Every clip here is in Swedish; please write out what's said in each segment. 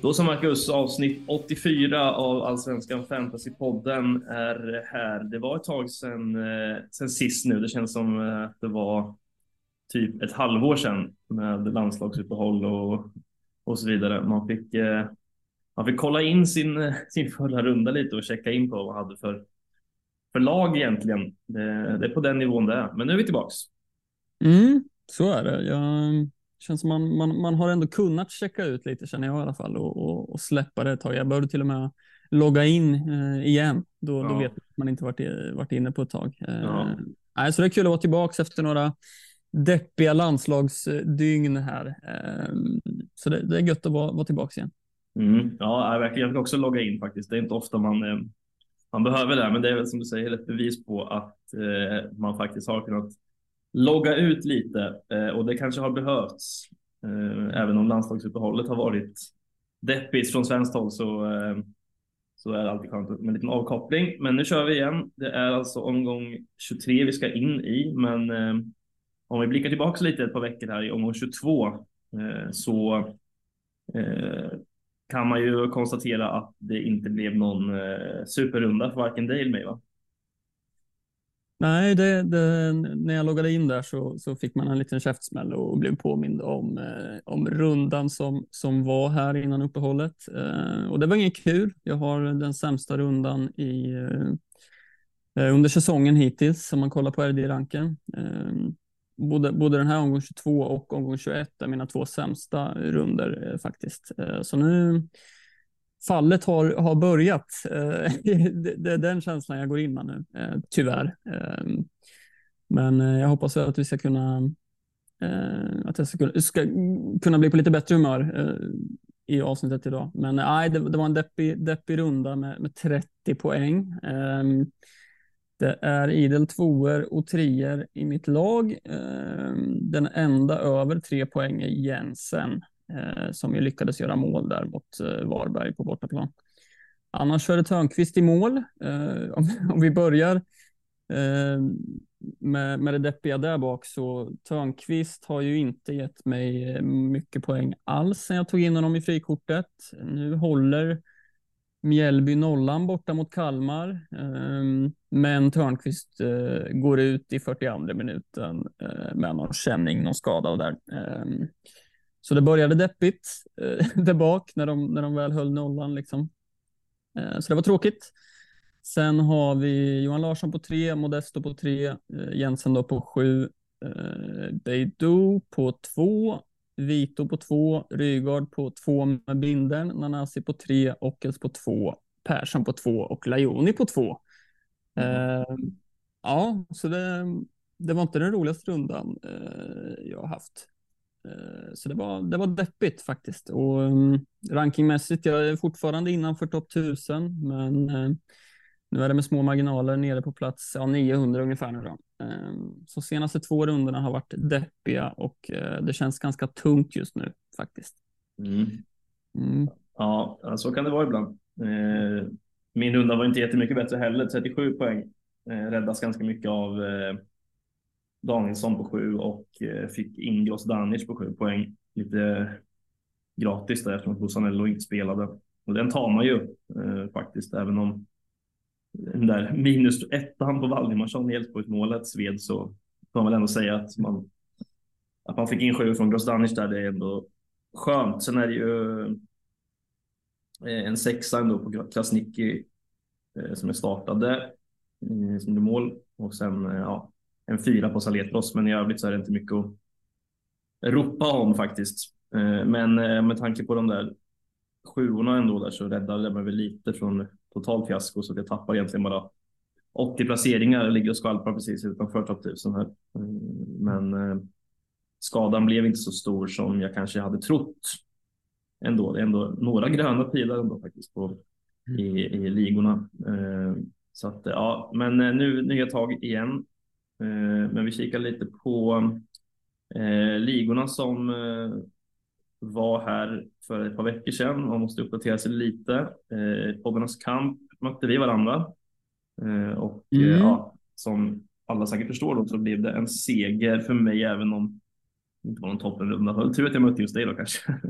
Då som Marcus, avsnitt 84 av Allsvenskan Fantasypodden är här. Det var ett tag sedan, eh, sedan sist nu. Det känns som eh, att det var typ ett halvår sedan med landslagsuppehåll och, och så vidare. Man fick, eh, man fick kolla in sin, sin förra runda lite och checka in på vad man hade för, för lag egentligen. Det, det är på den nivån det är. Men nu är vi tillbaks. Mm, så är det. Jag känns som man, man, man har ändå kunnat checka ut lite känner jag i alla fall och, och, och släppa det ett tag. Jag behövde till och med logga in eh, igen. Då, ja. då vet man inte varit, varit inne på ett tag. Eh, ja. nej, så det är kul att vara tillbaka efter några deppiga landslagsdygn här. Eh, så det, det, är gött att vara, vara tillbaka igen. Mm. Ja, verkligen. Jag fick också logga in faktiskt. Det är inte ofta man, eh, man behöver det, men det är väl som du säger ett bevis på att eh, man faktiskt har kunnat logga ut lite eh, och det kanske har behövts. Eh, även om landslagsuppehållet har varit deppigt från svenskt håll så, eh, så är det alltid skönt med en liten avkoppling. Men nu kör vi igen. Det är alltså omgång 23 vi ska in i, men om vi blickar tillbaka lite ett par veckor här i omgång 22 så kan man ju konstatera att det inte blev någon superrunda för varken dig eller mig va? Nej, det, det, när jag loggade in där så, så fick man en liten käftsmäll och blev påmind om, eh, om rundan som, som var här innan uppehållet. Eh, och det var inget kul. Jag har den sämsta rundan i, eh, eh under säsongen hittills om man kollar på RD-ranken. Eh, både, både den här omgång 22 och omgång 21 är mina två sämsta runder eh, faktiskt. Eh, så nu fallet har, har börjat. Eh, det är den känslan jag går in med nu, eh, tyvärr. Ehm, men eh, jag hoppas att vi ska kunna att jag ska, ska kunna bli på lite bättre humör i avsnittet idag. Men nej, det, det var en deppig, deppig runda med, med 30 poäng. Ehm, det är idel tvåor och trier i mitt lag. Ehm, den enda över tre poäng är Jensen Eh, som ju lyckades göra mål där mot eh, Varberg på bortaplan. Annars körde Törnqvist i mål. Eh, om, om, vi börjar med, med det deppiga där bak så Törnqvist har ju inte gett mig mycket poäng alls sen jag tog in honom i frikortet. Nu håller Mjällby nollan borta mot Kalmar, ehm, men Törnqvist går ut i 42 minuten med någon känning, någon skada där. Ehm, så det började deppigt eh, där bak när de, när de väl höll nollan. Liksom. Eh, så det var tråkigt. Sen har vi Johan Larsson på tre, Modesto på tre, eh, Jensen då på sju, eh, Beidou på två, Vito på två, Rygaard på två med binden, Nanasi på tre, Ockels på två, Persson på två och Lajoni på två. Mm. Eh, ja, så det, det var inte den roligaste rundan eh, jag har haft. Eh, så det var, det var deppigt faktiskt. Och um, rankingmässigt, jag är fortfarande innanför topp 1000, men uh, nu är det med små marginaler nere på plats ja, 900 ungefär nu då. Um, så senaste två rundorna har varit deppiga och uh, det känns ganska tungt just nu faktiskt. Mm. Mm. Ja, så kan det vara ibland. Uh, min runda var inte jättemycket bättre heller, 37 poäng. Räddas ganska mycket av Danielsson på sju och fick fick Ingros Danic på sju poäng. Lite gratis där eftersom Rosanello inte spelade. Och den tar man ju eh, faktiskt, även om den där minus ettan på Valdimarsson i Elfsborgsmålet sved så får man väl ändå säga att man, att man fick in sju från Grosdanic där, det är ändå skönt. Sen är det ju eh, en sexa ändå på Krasniqi eh, som är startade som blev mål och sen ja, en fyra på Saletros, men i övrigt så är det inte mycket att ropa om faktiskt. Eh, men eh, med tanke på de där sjuorna ändå där så räddade jag mig väl lite från totalt fiasko så att jag tappar egentligen bara 80 placeringar, ligger och skvalpar precis utanför topp 1000 här. Eh, men skadan blev inte så stor som jag kanske hade trott. Ändå, det är ändå några gröna pilar ändå faktiskt på, i, i ligorna. Så att ja, men nu nya tag igen. Eh, men vi kikar lite på eh, ligorna som eh, var här för ett par veckor sedan. Man måste uppdatera sig lite. Poddarnas kamp mötte vi varandra och mm. ja, som alla säkert förstår då så blev det en seger för mig även om det inte var någon toppenrunda. Tur att jag mötte just dig då kanske.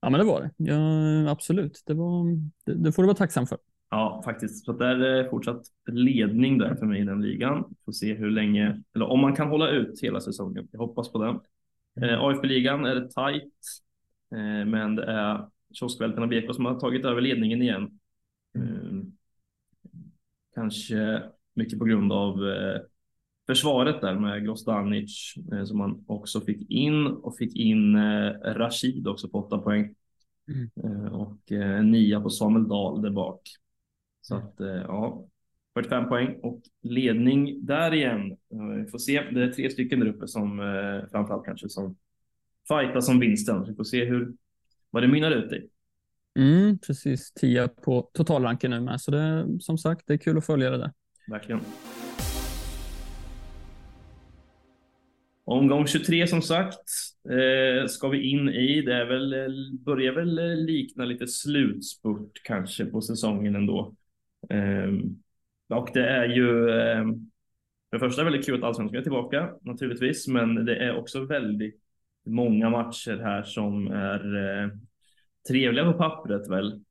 Ja, men det var det. Ja, absolut. Det, var, det, det får du vara tacksam för. Ja, faktiskt. Så det är fortsatt ledning där för mig i den ligan. Får se hur länge, eller om man kan hålla ut hela säsongen. Jag hoppas på det. Eh, AFB-ligan är det tajt, eh, men det är kioskvältarna BK som har tagit över ledningen igen. Eh, kanske mycket på grund av eh, försvaret där med Grostanic eh, som man också fick in och fick in eh, Rashid också på åtta poäng. Mm. Och en nia på Samuel Dahl där bak. Så att ja, 45 poäng och ledning där igen. Vi får se. Det är tre stycken där uppe som framförallt kanske som fightas om vinsten. vi får se hur vad det mynnar ut i. Mm, precis, 10 på totalranken nu med. Så det som sagt, det är kul att följa det där. Verkligen. Omgång 23 som sagt eh, ska vi in i. Det är väl, börjar väl likna lite slutspurt kanske på säsongen ändå. Eh, och det är ju eh, för det första väldigt kul att Allsvenskan är tillbaka naturligtvis, men det är också väldigt många matcher här som är eh, trevliga på pappret väl.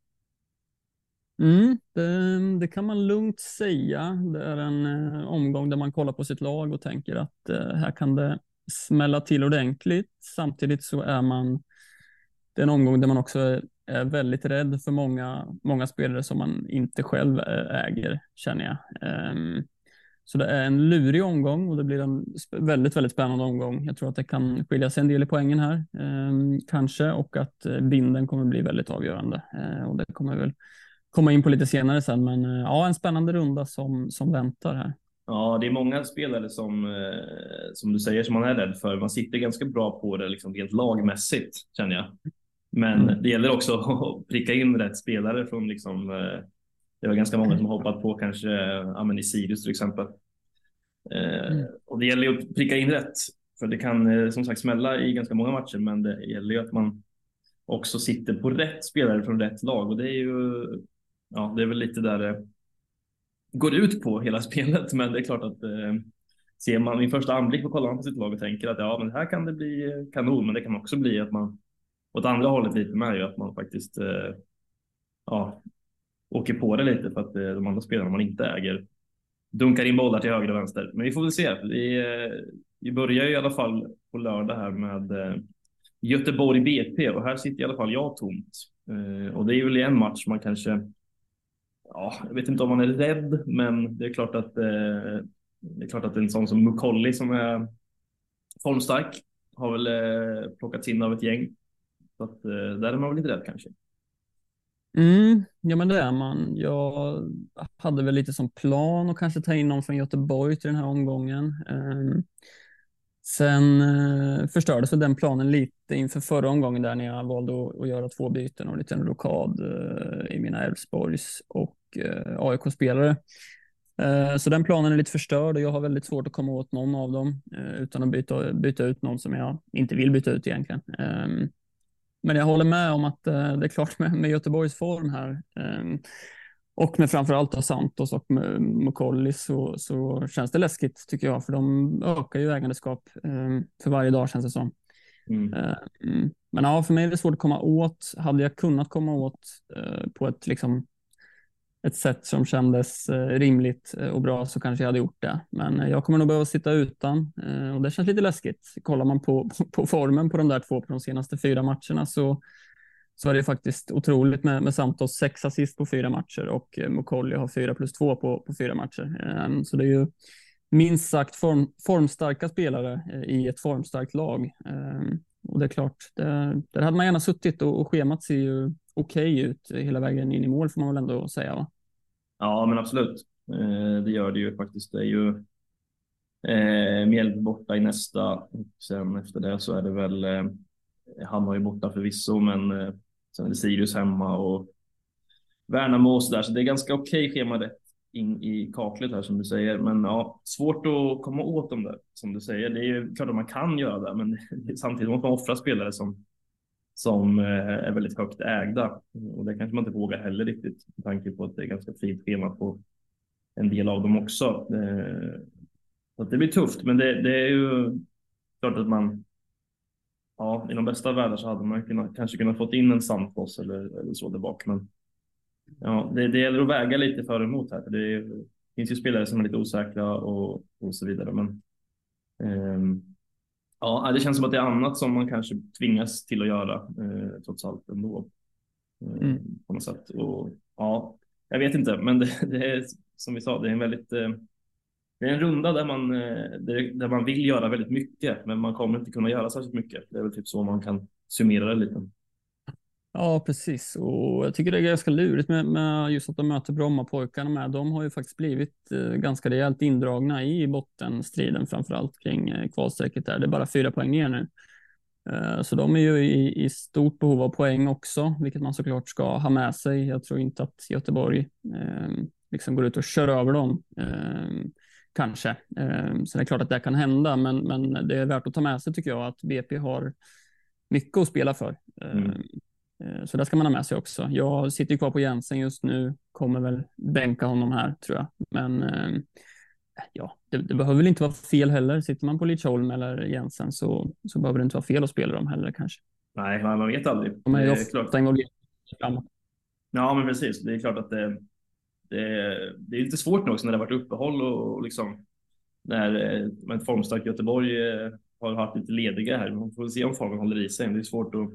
Mm, det, det, kan man lugnt säga. Det är en eh, omgång där man kollar på sitt lag och tänker att eh, här kan det smälla till ordentligt. Samtidigt så är man det är en omgång där man också är, är väldigt rädd för många, många spelare som man inte själv eh, äger, känner jag. Ehm, så det är en lurig omgång och det blir en väldigt, väldigt spännande omgång. Jag tror att det kan skilja sig en del i poängen här, ehm, kanske, och att eh, binden kommer bli väldigt avgörande. Ehm, och det kommer väl komma in på lite senare sen, men eh, ja, en spännande runda som, som väntar här. Ja, det är många spelare som, som du säger, som man är rädd för. Man sitter ganska bra på det liksom rent lagmässigt, känner jag. Men mm. det gäller också att pricka in rätt spelare från liksom eh, det var ganska många som hoppat på kanske ja, men i Sirius till exempel. Eh, mm. Och det gäller ju att pricka in rätt. För det kan eh, som sagt smälla i ganska många matcher, men det gäller ju att man också sitter på rätt spelare från rätt lag. Och det är ju, ja, det är väl lite där det går ut på hela spelet. Men det är klart att ser man i första anblick och kollar man på sitt lag och tänker att ja, men här kan det bli kanon, men det kan också bli att man åt andra hållet lite med ju att man faktiskt eh, ja, åker på det lite för att eh, de andra spelarna man inte äger dunkar in bollar till höger och vänster. Men vi får väl se. Vi, eh, vi börjar i alla fall på lördag här med eh, Göteborg BP och här sitter i alla fall jag tomt. Eh, och det är väl en match man kanske, ja, jag vet inte om man är rädd, men det är klart att eh, det är klart att en sån som Mukolli som är formstark har väl eh, plockats in av ett gäng. Så att eh, där är man väl lite rädd kanske. Mm, ja, men det är man. Jag hade väl lite som plan att kanske ta in någon från Göteborg till den här omgången. Ehm, sen eh, förstördes den planen lite inför förra omgången där när jag valde att, göra två byten och en liten rockad eh, i mina Elfsborgs och AIK-spelare. Så den planen är lite förstörd och jag har väldigt svårt att komma åt någon av dem utan att byta, byta ut någon som jag inte vill byta ut egentligen. Ehm, men jag håller med om att eh, det är klart med, med Göteborgs form här eh, och med framförallt Santos och Mukolli så, så känns det läskigt tycker jag, för de ökar ju ägandeskap eh, för varje dag känns det som. Mm. mm. Men ja, för mig är det svårt att komma åt. Hade jag kunnat komma åt eh, på ett liksom ett sätt som kändes eh, rimligt eh, och bra så kanske jag hade gjort det. Men eh, jag kommer nog behöva sitta utan och det känns lite läskigt. Kollar man på, på formen på de där två på de senaste fyra matcherna så, så är det faktiskt otroligt med, med Santos sex assist på fyra matcher och Mukolli har fyra plus två på, på fyra matcher. Ehm, så det är ju minst sagt form, formstarka spelare i ett formstarkt lag. Ehm, och det är klart, där, där hade man gärna suttit och, och schemat ser ju okej okay ut hela vägen in i mål får man väl ändå säga. Va? Ja, men absolut. Eh, det gör det ju faktiskt. Det är ju eh, Mjällby borta i nästa och sen efter det så är det väl eh, Hammar ju borta förvisso, men eh, sen är det Sirius hemma och Värnamo och så där, så det är ganska okej okay schema rätt in i kaklet här som du säger. Men ja, svårt att komma åt dem där som du säger. Det är ju klart att man kan göra det, men samtidigt måste man offra spelare som som eh, är väldigt högt ägda. Och det kanske man inte vågar heller riktigt med tanke på att det är ganska fint schema på en del av dem också. Eh, så det blir tufft, men det, det är ju klart att man ja, i de bästa världar så hade man kunnat, kanske kunnat fått in en Santos eller, eller så där bak. Men ja, det, det gäller att väga lite för och emot här. För det finns ju spelare som är lite osäkra och, och så vidare. Men eh, ja, det känns som att det är annat som man kanske tvingas till att göra eh, trots allt ändå. Eh, mm. På något sätt. Och, ja, jag vet inte, men det, det, är som vi sa, det är en väldigt eh, det är en runda där man, eh, där man vill göra väldigt mycket, men man kommer inte kunna göra särskilt mycket. Det är väl typ så man kan summera det lite. Ja, precis. Och jag tycker det är ganska lurigt med, med just att de möter Brommapojkarna med. De har ju faktiskt blivit eh, ganska rejält indragna i bottenstriden, framför allt kring eh, kvalstrecket där. Det är bara fyra poäng ner nu. Eh, så de är ju i, i, stort behov av poäng också, vilket man såklart ska ha med sig. Jag tror inte att Göteborg eh, liksom går ut och kör över dem. Eh, kanske. Eh, så det är klart att det kan hända, men, men det är värt att ta med sig tycker jag att BP har mycket att spela för. Mm. Eh, så det ska man ha med sig också. Jag sitter ju kvar på Jensen just nu, kommer väl bänka honom här tror jag. Men ja, det, det, behöver väl inte vara fel heller. Sitter man på Lidsholm eller Jensen så, så behöver det inte vara fel att spela dem heller kanske. Nej, man vet aldrig. De är, är ofta involverade framåt. Ja, men precis. Det är klart att det, det, det är lite svårt nu också när det har varit uppehåll och, och liksom när eh, ett formstarkt Göteborg eh, har varit lite lediga här. Man får se om formen håller i sig. Det är svårt att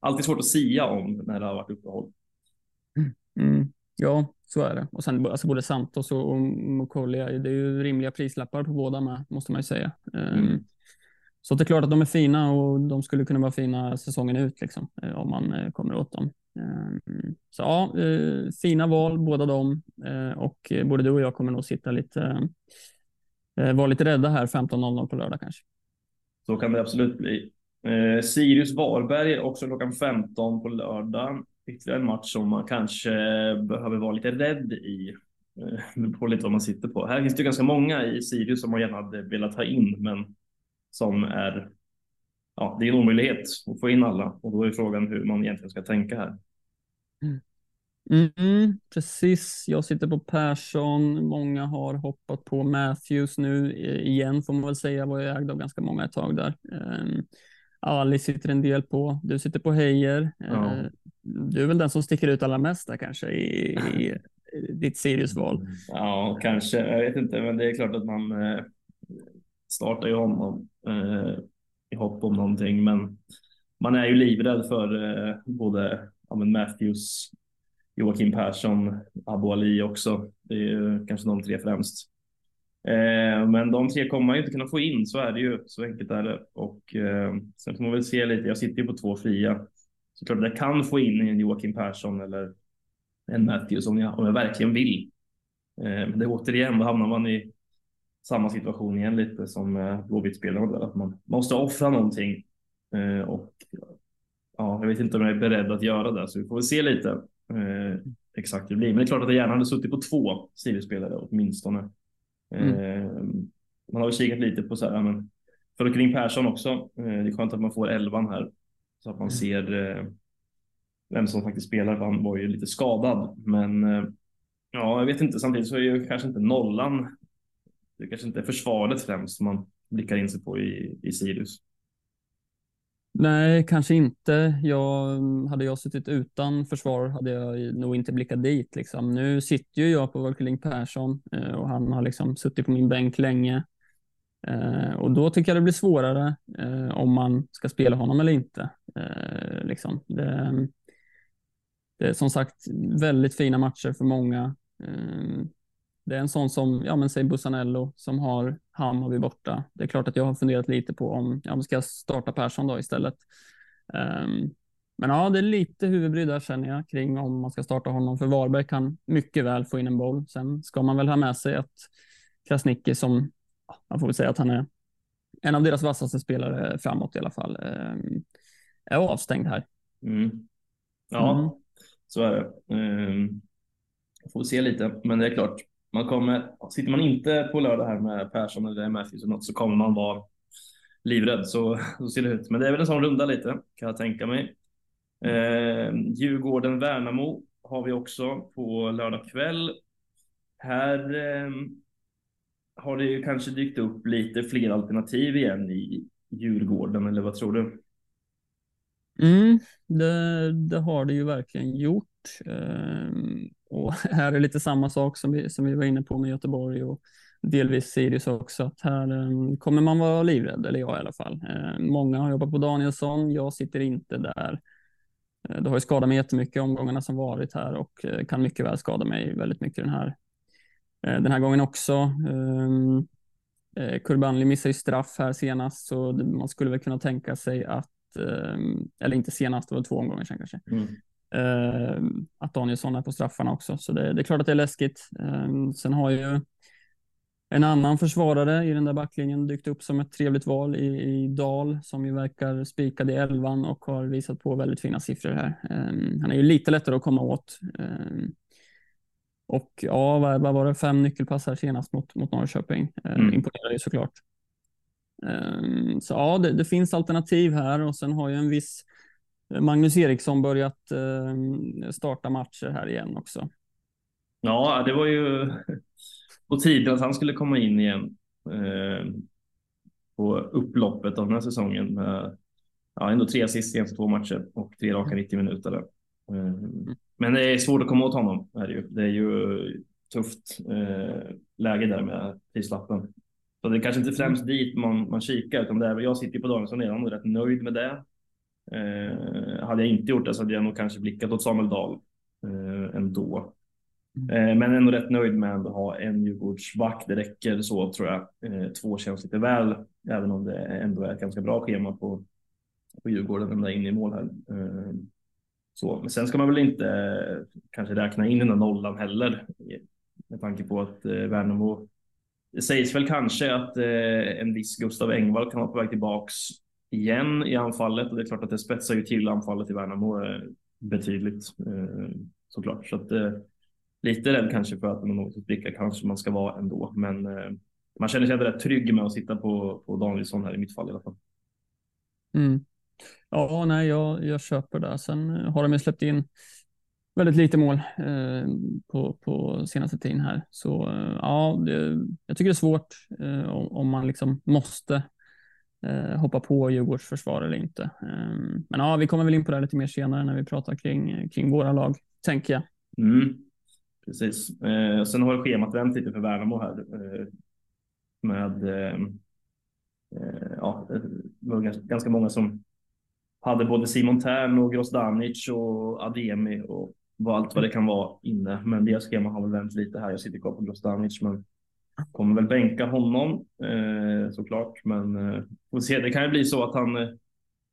alltid svårt att sia om när det har varit uppehåll. Mm. Ja, så är det. Och sen alltså både Santos och Mokolia, det är ju rimliga prislappar på båda med, måste man ju säga. Ehm, mm. Så det är klart att de är fina och de skulle kunna vara fina säsongen ut liksom, eh, om man kommer åt dem. Ehm, så ja, eh, fina val båda de eh, och både du och jag kommer nog sitta lite, eh, vara lite rädda här 15.00 på lördag kanske. Så kan det absolut bli. Eh, Sirius Varberg också klockan 15 på lördag. Ytterligare en match som man kanske behöver vara lite rädd i. Eh, på lite vad man sitter på. Här finns det ganska många i Sirius som man gärna hade velat ha in, men som är ja, det är en omöjlighet att få in alla och då är frågan hur man egentligen ska tänka här. Mm, mm precis, jag sitter på Persson. Många har hoppat på Matthews nu eh, igen får man väl säga. Var jag ägd av ganska många ett tag där. Um, Ali sitter en del på. Du sitter på Heijer. Ja. Uh, du är väl den som sticker ut allra mest där kanske i, i ditt Sirius-val. Ja, kanske. Jag vet inte, men det är klart att man uh, startar ju honom uh, i hopp om någonting, men man är ju livrädd för både ja, men Matthews, Joakim Persson, Abu Ali också. Det är ju kanske de tre främst. Eh, men de tre kommer man ju inte kunna få in, så är det ju. Så enkelt är det. Och eh, sen får man väl se lite. Jag sitter ju på två fria. Så klart jag kan få in en Joakim Persson eller en Matthews om jag, om jag verkligen vill. Eh, men det är återigen, då hamnar man i samma situation igen lite som eh, Blåvitt-spelarna. Att man måste offra någonting. Eh, och ja, jag vet inte om jag är beredd att göra det, så vi får väl se lite eh, exakt hur det blir. Men det är klart att jag gärna hade suttit på två Sirius-spelare åtminstone. Mm. Eh, man har väl kikat lite på så här, men för kring Persson också. Eh, det är skönt att man får elvan här så att man mm. ser eh, vem som faktiskt spelar. För han var ju lite skadad, men eh, ja, jag vet inte. Samtidigt så är ju kanske inte nollan. Det kanske inte är försvaret främst som man blickar in sig på i, i Sirius. Nej, kanske inte. Jag, mm, hade jag suttit utan försvar hade jag nog inte blickat dit. Liksom. Nu sitter ju jag på Volkerling Persson eh, och han har liksom suttit på min bänk länge. Eh, och då tycker jag det blir svårare eh, om man ska spela honom eller inte. Liksom. Det, mm, det, är som sagt väldigt fina matcher för många. Det är en sån som, ja men säg Bussanello som har Hammarby borta. Det är klart att jag har funderat lite på om, ja men ska jag starta Persson då istället? Um, men ja, det är lite huvudbry där känner jag kring om man ska starta honom, för Varberg kan mycket väl få in en boll. Sen ska man väl ha med sig att Krasniqi som, man får väl säga att han är en av deras vassaste spelare framåt i alla fall, um, är avstängd här. Mm. Ja, mm. så är det. Um, får se lite, men det är klart, man kommer, sitter man inte på lördag här med Persson eller Matthews eller något så kommer man vara livrädd. Så, så ser det ut. Men det är väl en sån runda lite kan jag tänka mig. Eh, Djurgården-Värnamo har vi också på lördag kväll. Här eh, har det ju kanske dykt upp lite fler alternativ igen i Djurgården, eller vad tror du? Mm, det, det, har det ju verkligen gjort. Eh, och här är lite samma sak som vi, som vi var inne på med Göteborg och delvis Sirius också. Att här um, kommer man vara livrädd, eller jag i alla fall. Ehm, många har jobbat på Danielsson, jag sitter inte där. Uh, det har ju skadat mig jättemycket omgångarna som varit här och uh, kan mycket väl skada mig väldigt mycket den här, uh, den här gången också. Um, Kurbanli missar ju straff här senast, så man skulle väl kunna tänka sig att eller inte senast, det var två omgångar sedan kanske. Mm. Ehm, att Danielsson är på straffarna också, så det, det, är klart att det är läskigt. Ehm, sen har ju en annan försvarare i den där backlinjen dykt upp som ett trevligt val i, i Dal som ju verkar spikad i elvan och har visat på väldigt fina siffror här. han är ju lite lättare att komma åt. och ja, vad, vad var det? Fem nyckelpass här senast mot, mot Norrköping. Mm. Imponerar ju såklart. Ehm, så ja, det, det, finns alternativ här och sen har ju en viss eh, Magnus Eriksson börjat ehm, starta matcher här igen också. Ja, det var ju på tiden att han skulle komma in igen ehm, på upploppet av den här säsongen. Med, ja, ändå tre assist i två matcher och tre raka 90 mm. minuter. Mm. Men det är svårt att komma åt honom. Det är ju, det är ju tufft eh, läge där med prislappen. Så det är kanske inte främst mm. dit man, man kikar, utan det är, jag sitter på Danielsson redan och är rätt nöjd med det. Eh, hade jag inte gjort det så hade jag nog kanske blickat åt Samuel Dahl eh, ändå. Mm. Eh, men ändå rätt nöjd med att ha en Djurgårdsback. Det räcker så tror jag. Eh, två känns lite väl, även om det ändå är ett ganska bra schema på, på Djurgården ända in i mål här. Eh, så, men sen ska man väl inte eh, kanske räkna in den där nollan heller med tanke på att eh, Värnamo det sägs väl kanske att en viss Gustav Engvall kan vara på väg tillbaks igen i anfallet och det är klart att det spetsar ju till anfallet i Värnamo eh, betydligt eh, såklart. Så att eh, lite rädd kanske för att man något spricka kanske man ska vara ändå, men eh, man känner sig ändå rätt trygg med att sitta på, på Danielsson här i mitt fall i alla fall. Mm. Ja, nej, jag, jag köper det. Sen har de ju släppt in väldigt lite mål eh, på, på senaste tiden här. Så eh, ja, det, jag tycker det är svårt eh, om, om, man liksom måste Eh, hoppa på Djurgårds försvar eller inte. Ehm, men ja, vi kommer väl in på det lite mer senare när vi pratar kring, kring våra lag, tänker jag. Mm, precis. Eh, sen har schemat vänt lite för Värnamo här eh, med eh, ja, det var ganska många som hade både Simon Tern och Grozdanic och Ademi och vad allt vad det kan vara inne. Men deras schema har väl vänt lite här. Jag sitter kvar på Grosdanic, men kommer väl bänka honom eh, såklart. Men eh, får se. Det kan ju bli så att han, eh,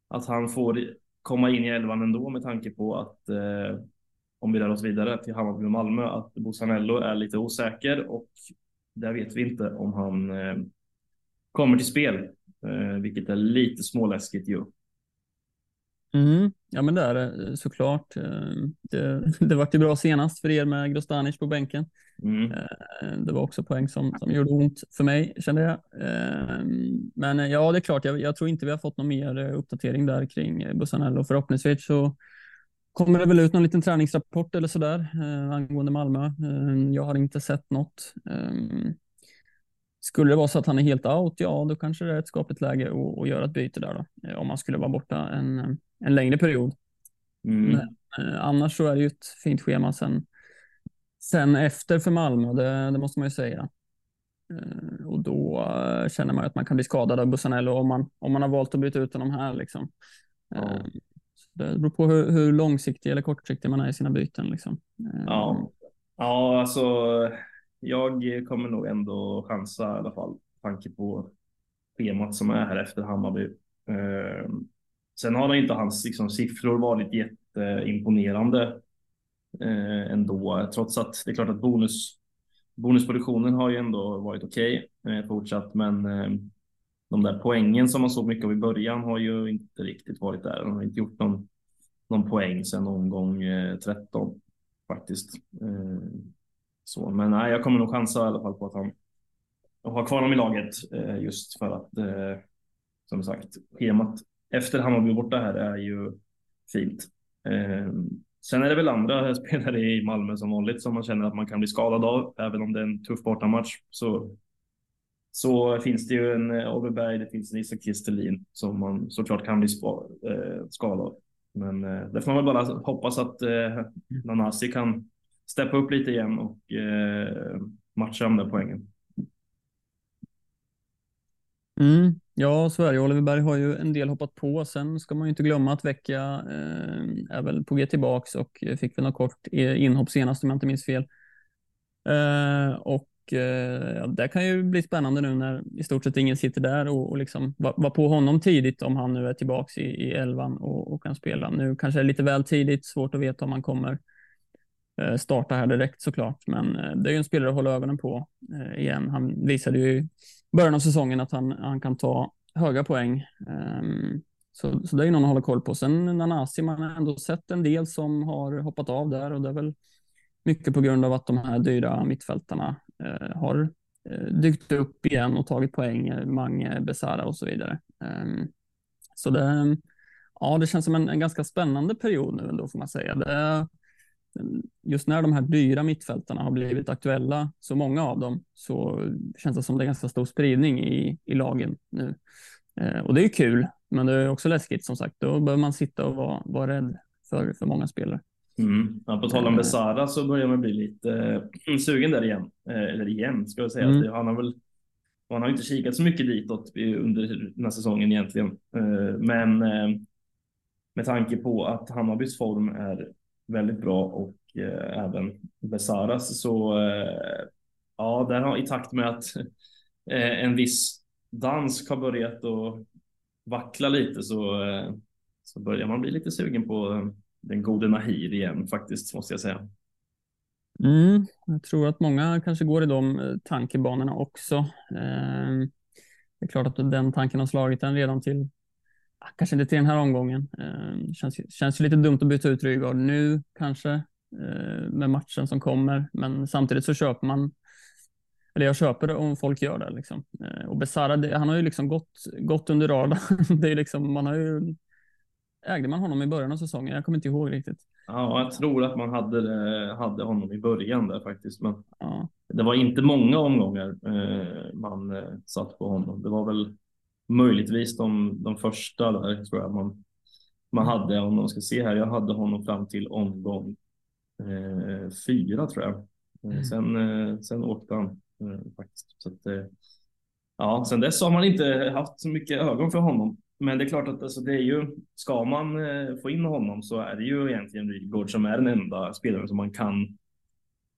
att han får komma in i elvan ändå med tanke på att eh, om vi rör oss vidare till Hammarby och Malmö, att Bosanello är lite osäker och där vet vi inte om han eh, kommer till spel, eh, vilket är lite småläskigt ju. Mm. Ja, men det är det såklart. Eh, det, det var ju bra senast för er med Grostanic på bänken. Mm. Eh, det var också poäng som, som gjorde ont för mig, kände jag. Eh, men ja, det är klart, jag, jag tror inte vi har fått någon mer uppdatering där kring Bussanello. Förhoppningsvis så kommer det väl ut någon liten träningsrapport eller sådär angående Malmö. Jag har inte sett något. Skulle det vara så att han är helt out, ja, då kanske det är ett skapligt läge att, att göra ett byte där då. Om man skulle vara borta en en längre period. Mm. Men, eh, annars så är det ju ett fint schema sen, sen efter för Malmö, det, det måste man ju säga. Eh, och då eh, känner man att man kan bli skadad av Bussanello om man, om man har valt att byta ut honom här. Liksom. Ja. Det beror på hur, hur långsiktig eller kortsiktig man är i sina byten. Liksom. Ja. ja, alltså jag kommer nog ändå chansa i alla fall, tanke på schemat som är här efter Hammarby. Sen har inte hans liksom, siffror varit jätteimponerande eh, ändå, trots att det är klart att bonus, bonusproduktionen har ju ändå varit okej okay, eh, fortsatt, men eh, de där poängen som man såg mycket av i början har ju inte riktigt varit där. De har inte gjort någon, någon poäng sedan omgång eh, 13 faktiskt. Eh, så, men nej, jag kommer nog chansa i alla fall på att han har kvar honom i laget eh, just för att eh, som sagt schemat efter Hammarby borta här är ju fint. Eh, sen är det väl andra spelare i Malmö som vanligt som man känner att man kan bli skadad av, även om det är en tuff bortamatch. Så, så finns det ju en Overberg, det finns en Isak Kristelin som man såklart kan bli eh, skadad av. Men eh, där får man väl bara hoppas att eh, Nanasi kan steppa upp lite igen och eh, matcha de där poängen. Mm, ja, Sverige Oliver Berg har ju en del hoppat på. Sen ska man ju inte glömma att Vecchia eh, är väl på G tillbaks och eh, fick väl något kort eh, inhopp senast om jag inte minns fel. Eh, och eh, ja, det kan ju bli spännande nu när i stort sett ingen sitter där och, och liksom vara var på honom tidigt om han nu är tillbaks i, i elvan och, och kan spela. Nu kanske det är lite väl tidigt, svårt att veta om han kommer starta här direkt såklart, men det är ju en spelare att hålla ögonen på igen. Han visade ju början av säsongen att han, han kan ta höga poäng. Um, så, så det är någon att hålla koll på. Sen Nanasi, man har ändå sett en del som har hoppat av där och det är väl mycket på grund av att de här dyra mittfältarna eh, har eh, dykt upp igen och tagit poäng, eh, Mange, Besara och så vidare. Um, så det, ja, det känns som en, en, ganska spännande period nu ändå får man säga. Det, just när de här dyra mittfältarna har blivit aktuella, så många av dem, så känns det som det är ganska stor spridning i, i lagen nu. Eh, och det är kul, men det är också läskigt som sagt. Då behöver man sitta och vara, vara rädd för, för många spelare. Mm. Ja, på tal om eh. Besara så börjar man bli lite äh, sugen där igen. Äh, eller igen ska jag säga. Mm. Han har väl han har inte kikat så mycket ditåt under den här säsongen egentligen. Äh, men med tanke på att Hammarbys form är väldigt bra och eh, även Besaras så eh, ja, där har i takt med att eh, en viss dansk har börjat att vackla lite så, så börjar man bli lite sugen på den gode Nahir igen faktiskt, måste jag säga. Mm, jag tror att många kanske går i de tankebanorna också. Eh, det är klart att den tanken har slagit en redan till, kanske inte till den här omgången. Eh, känns, känns lite dumt att byta ut Rygaard nu kanske eh, med matchen som kommer, men samtidigt så köper man eller jag köper det om folk gör det. Liksom. Eh, och Besara, han har ju liksom gått, gått under radarn. det är liksom, man har ju Ägde man honom i början av säsongen? Jag kommer inte ihåg riktigt. Ja, jag tror att man hade, hade honom i början där faktiskt. Men ja. det var inte många omgångar eh, man eh, satt på honom. Det var väl möjligtvis de, de första där tror jag man, man hade. Om man ska se här, jag hade honom fram till omgång eh, fyra tror jag. Eh, mm. Sen, eh, sen åkte han eh, faktiskt. Så att, ja, sen dess har man inte haft så mycket ögon för honom. Men det är klart att alltså, det är ju, ska man eh, få in honom så är det ju egentligen Rygaard som är den enda spelaren som man kan,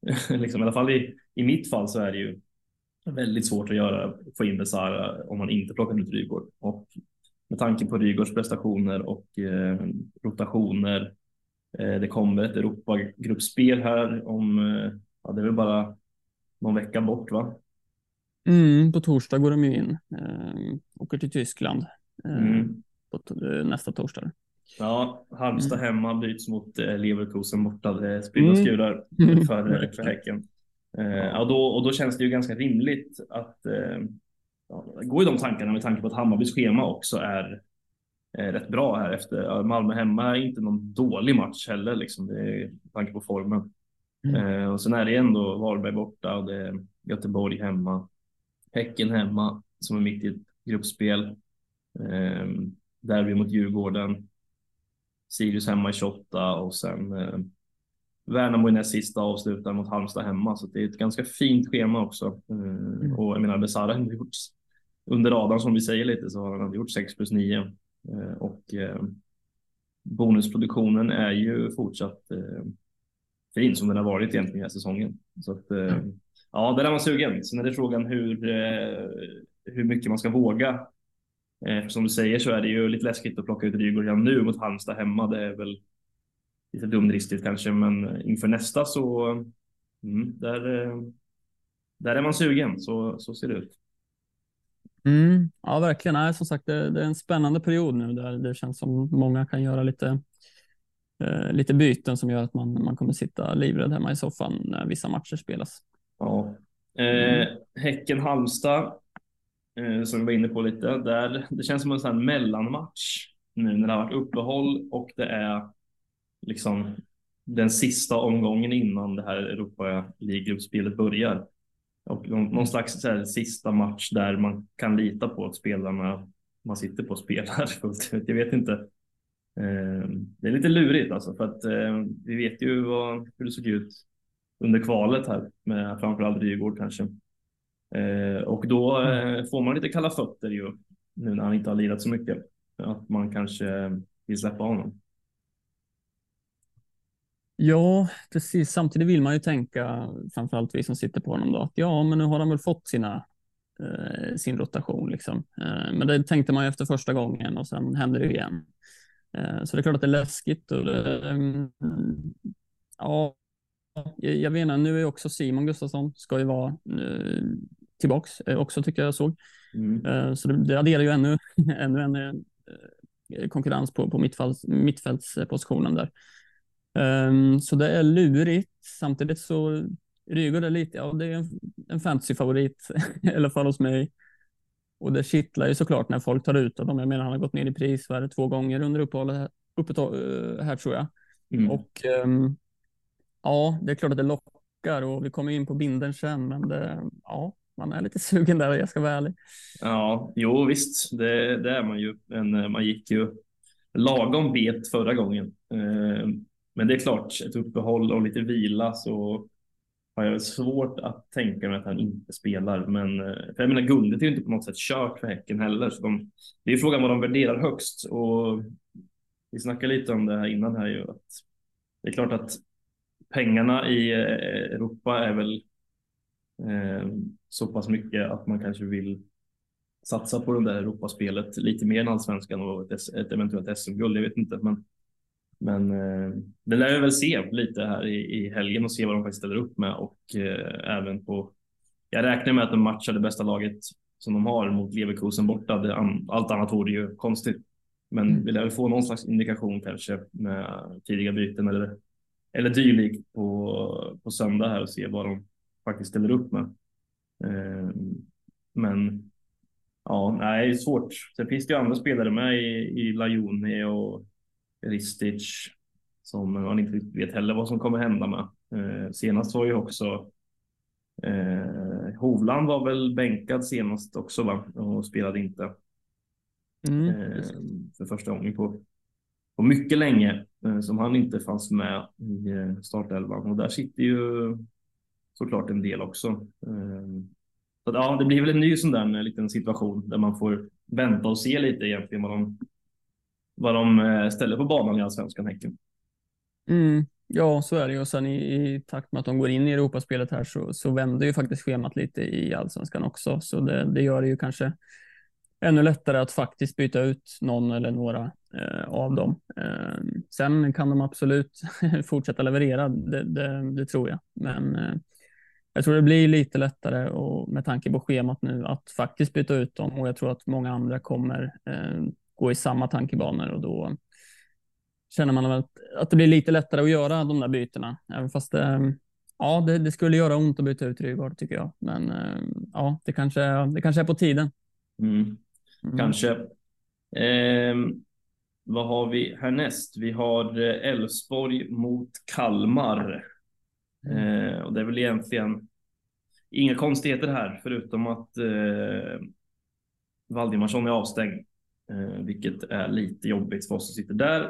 liksom, i alla fall i, i mitt fall så är det ju väldigt svårt att göra, få in Besara om man inte plockar ut Rygaard. Och med tanke på Rygaards prestationer och eh, rotationer, eh, det kommer ett Europagruppspel här om, eh, ja, det är väl bara någon vecka bort va? Mm, på torsdag går de ju in, eh, åker till Tyskland. Mm. Eh, på eh, nästa torsdag. Ja, Halmstad mm. hemma byts mot eh, Leverkusen borta. Det sprider och skurar mm. för, för Häcken. Ja, då, och då känns det ju ganska rimligt att ja, gå i de tankarna med tanke på att Hammarbys schema också är rätt bra här efter. Malmö hemma är inte någon dålig match heller, liksom. det är, med tanke på formen. Mm. Eh, och sen är det ändå Varberg borta och det är Göteborg hemma. Häcken hemma som är mitt i ett gruppspel. Eh, derby mot Djurgården. Sirius hemma i 28 och sen eh, Värnamo i näst sista avslutar mot Halmstad hemma. Så det är ett ganska fint schema också. Eh, mm. Och jag menar, Besara har gjort under radarn som vi säger lite så har han gjort 6 plus 9. Eh, och eh, bonusproduktionen är ju fortsatt fin som den har varit egentligen den här säsongen. Så att, mm. ja, där är man sugen. Sen är det frågan hur, hur mycket man ska våga som du säger så är det ju lite läskigt att plocka ut Rygaard redan nu mot Halmstad hemma. Det är väl lite dumdristigt kanske, men inför nästa så mm, där, där är man sugen. Så, så ser det ut. Mm, ja, verkligen. Nej, som sagt, det, det, är en spännande period nu där det känns som många kan göra lite, eh, lite byten som gör att man, man kommer sitta livrädd hemma i soffan när vissa matcher spelas. Ja. Eh, Häcken-Halmstad Eh, som vi var inne på lite. Där, det känns som en sån mellanmatch nu när det har varit uppehåll och det är liksom den sista omgången innan det här Europa League-gruppspelet börjar. Och någon slags så här, sista match där man kan lita på att spelarna man sitter på spelar fullt ut. Jag vet inte. Det är lite lurigt alltså för att vi vet ju vad, hur det såg ut under kvalet här med framförallt Rygård kanske. Och då mm. får man lite kalla fötter ju nu när han inte har lirat så mycket. Att man kanske vill släppa honom. Ja, precis. Samtidigt vill man ju tänka, framförallt vi som sitter på honom då, att ja, men nu har han väl fått sina, eh, sin rotation liksom. Eh, men det tänkte man ju efter första gången och sen händer det igen. Eh, så det är klart att det är läskigt och det, mm, ja, jag vet inte, nu är också Simon Gustafsson ska ju vara eh, tillbaks eh, också tycker jag såg. Mm. Eh, så det, det adderar ju ännu, ännu en eh, konkurrens på, på mittfälts, mittfältspositionen där. Um, så det är lurigt. Samtidigt så Rygaard är lite, ja det är en, en fantasyfavorit i alla fall hos mig. Och det kittlar ju såklart när folk tar ut dem. Jag menar han har gått ner i pris för två gånger under uppehållet uppe här tror jag. Mm. Och um, ja, det är klart att det lockar och vi kommer in på binden sen, men det, ja, man är lite sugen där, jag ska vara ärlig. Ja, jo visst, det, det är man ju. Men man gick ju lagom bet förra gången. Ehm, men det är klart, ett uppehåll och lite vila så har jag svårt att tänka mig att han inte spelar. Men eh, för jag menar, guldet är ju inte på något sätt kört för Häcken heller. Så de, det är frågan vad de värderar högst. Och vi snackade lite om det här innan här ju. Att det är klart att pengarna i eh, Europa är väl eh, så pass mycket att man kanske vill satsa på det där Europaspelet lite mer än allsvenskan och ett, ett eventuellt SM-guld. Jag vet inte, men men eh, det lär vi väl se lite här i, i helgen och se vad de faktiskt ställer upp med och eh, även på. Jag räknar med att de matchar det bästa laget som de har mot Leverkusen borta. Det, allt annat vore ju konstigt, men mm. vi lär väl få någon slags indikation kanske med tidiga byten eller eller dylikt på, på söndag här och se vad de faktiskt ställer upp med. Eh, men ja, nej, svårt. Sen finns det ju andra spelare med i, i Lajoni och Ristic som man inte vet heller vad som kommer hända med. Eh, senast var ju också eh, Hovland var väl bänkad senast också va? och spelade inte. Mm. Eh, för första gången på, på mycket länge eh, som han inte fanns med i eh, startelvan och där sitter ju såklart en del också. Eh, så att, ja, det blir väl en ny sån där liten situation där man får vänta och se lite egentligen vad de vad de eh, ställer på banan i Allsvenskan, Häcken. Mm, ja, så är det ju. Och sen i, i, takt med att de går in i Europaspelet här så, så vänder ju faktiskt schemat lite i Allsvenskan också. Så det, det gör det ju kanske ännu lättare att faktiskt byta ut någon eller några eh, av dem. Eh, sen kan de absolut fortsätta leverera, det, det, det tror jag. Men eh, jag tror det blir lite lättare och med tanke på schemat nu att faktiskt byta ut dem och jag tror att många andra kommer eh, gå i samma tankebanor och då känner man att, att det blir lite lättare att göra de där bytena. Även fast det, ja, det, det skulle göra ont att byta ut Rygaard tycker jag. Men eh, ja, det kanske, det kanske är på tiden. Mm. Mm. Kanske. Eh, vad har vi härnäst? Vi har eh, Elfsborg mot Kalmar. Mm. Eh, och det är väl egentligen inga konstigheter här förutom att eh, Valdimarsson är avstängd. Eh, vilket är lite jobbigt för oss som sitter där,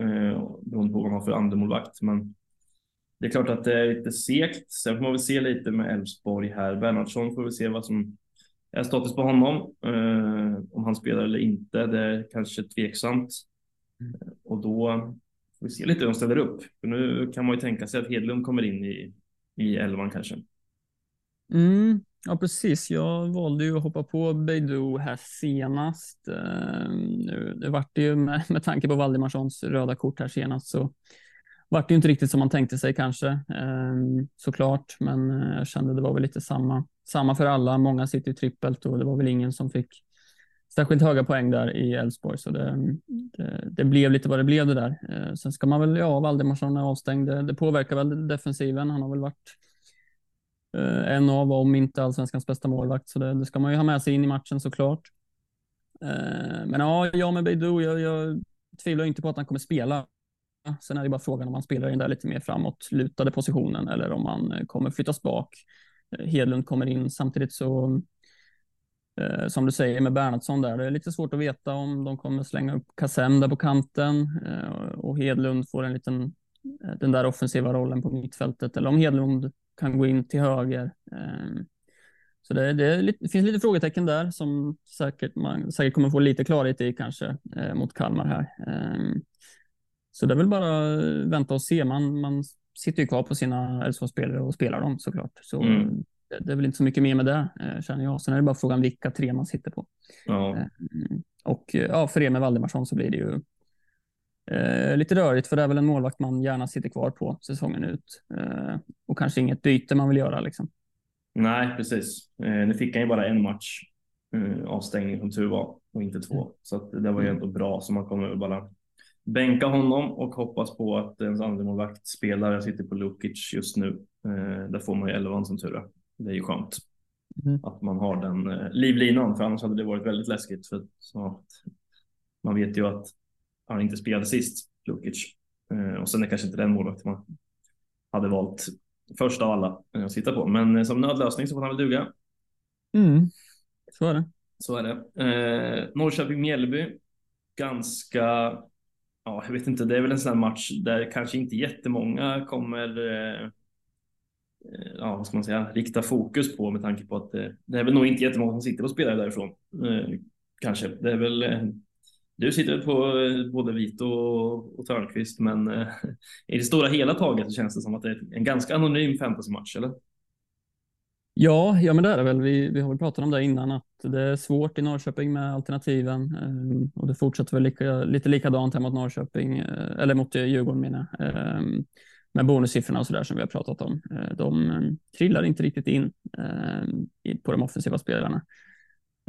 eh, beroende på vad man har för andremålvakt. Men det är klart att det är lite segt. Sen får man väl se lite med Elfsborg här. Bernhardsson får vi se vad som är status på honom. Eh, om han spelar eller inte, det är kanske tveksamt. Mm. Och då får vi se lite hur de ställer upp. För nu kan man ju tänka sig att Hedlund kommer in i, i elvan kanske. Mm, Ja, precis. Jag valde ju att hoppa på Beidou här senast. Ehm, det vart ju med, med tanke på Valdimarssons röda kort här senast så vart det inte riktigt som man tänkte sig kanske ehm, såklart, men eh, jag kände det var väl lite samma, samma för alla. Många sitter ju trippelt och det var väl ingen som fick särskilt höga poäng där i Elfsborg, så det, det, det, blev lite vad det blev det där. Eh, sen ska man väl, ja, Valdimarsson är avstängd. Det, det påverkar väl defensiven. Han har väl varit Eh, en av, om inte allsvenskans bästa målvakt, så det, det, ska man ju ha med sig in i matchen såklart. Eh, men ja, jag med Beidou, jag, jag tvivlar inte på att han kommer spela. Sen är det bara frågan om han spelar i den där lite mer framåt lutade positionen eller om han eh, kommer flyttas bak. Hedlund kommer in samtidigt så som du säger med Bernhardsson där, det är lite svårt att veta om de kommer slänga upp Kassem där på kanten och Hedlund får en liten, den där offensiva rollen på mittfältet eller om Hedlund kan gå in till höger. Eh, så det, det, lite, det, finns lite frågetecken där som säkert man säkert kommer få lite klarhet i kanske eh, mot Kalmar här. Eh, så det är väl bara vänta och se. Man, man sitter ju kvar på sina Elfsborgsspelare och spelar dem såklart. Så mm. det, det, är väl inte så mycket mer med det eh, känner jag. Sen är det bara frågan vilka tre man sitter på. Ja. Eh, och ja, för er med Valdemarsson så blir det ju Eh, lite rörigt för det är väl en målvakt man gärna sitter kvar på säsongen ut. Eh, och kanske inget byte man vill göra liksom. Nej, precis. Eh, nu fick han ju bara en match eh, avstängning som tur var och inte två. Mm. Så att det var ju mm. ändå bra så man kommer bara bänka honom och hoppas på att ens andremålvakt spelar. Jag sitter på Lukic just nu. Eh, där får man ju elvan som tur är. Det är ju skönt mm. att man har den eh, livlinan för annars hade det varit väldigt läskigt. För så man vet ju att han inte spelade sist, Lukic. Eh, och sen är kanske inte den målvakten man hade valt först av alla att sitta på. Men eh, som nödlösning så får han väl duga. Mm. Så är det. Så är det. Eh, Norrköping-Mjällby. Ganska, ja, jag vet inte, det är väl en sån här match där kanske inte jättemånga kommer, eh, eh ja, vad ska man säga, rikta fokus på med tanke på att eh, det är väl nog inte jättemånga som sitter och spelar därifrån. Eh, kanske. Det är väl du sitter på eh, både Vito och, Törnqvist, men eh, i det stora hela taget så känns det som att det är en ganska anonym fantasymatch, eller? Ja, ja, men det är det väl. Vi, vi har väl pratat om det innan, att det är svårt i Norrköping med alternativen eh, och det fortsätter väl lika, lite likadant här mot Norrköping, eller mot Djurgården menar med bonussiffrorna och så där som vi har pratat om. De trillar inte riktigt in på de offensiva spelarna.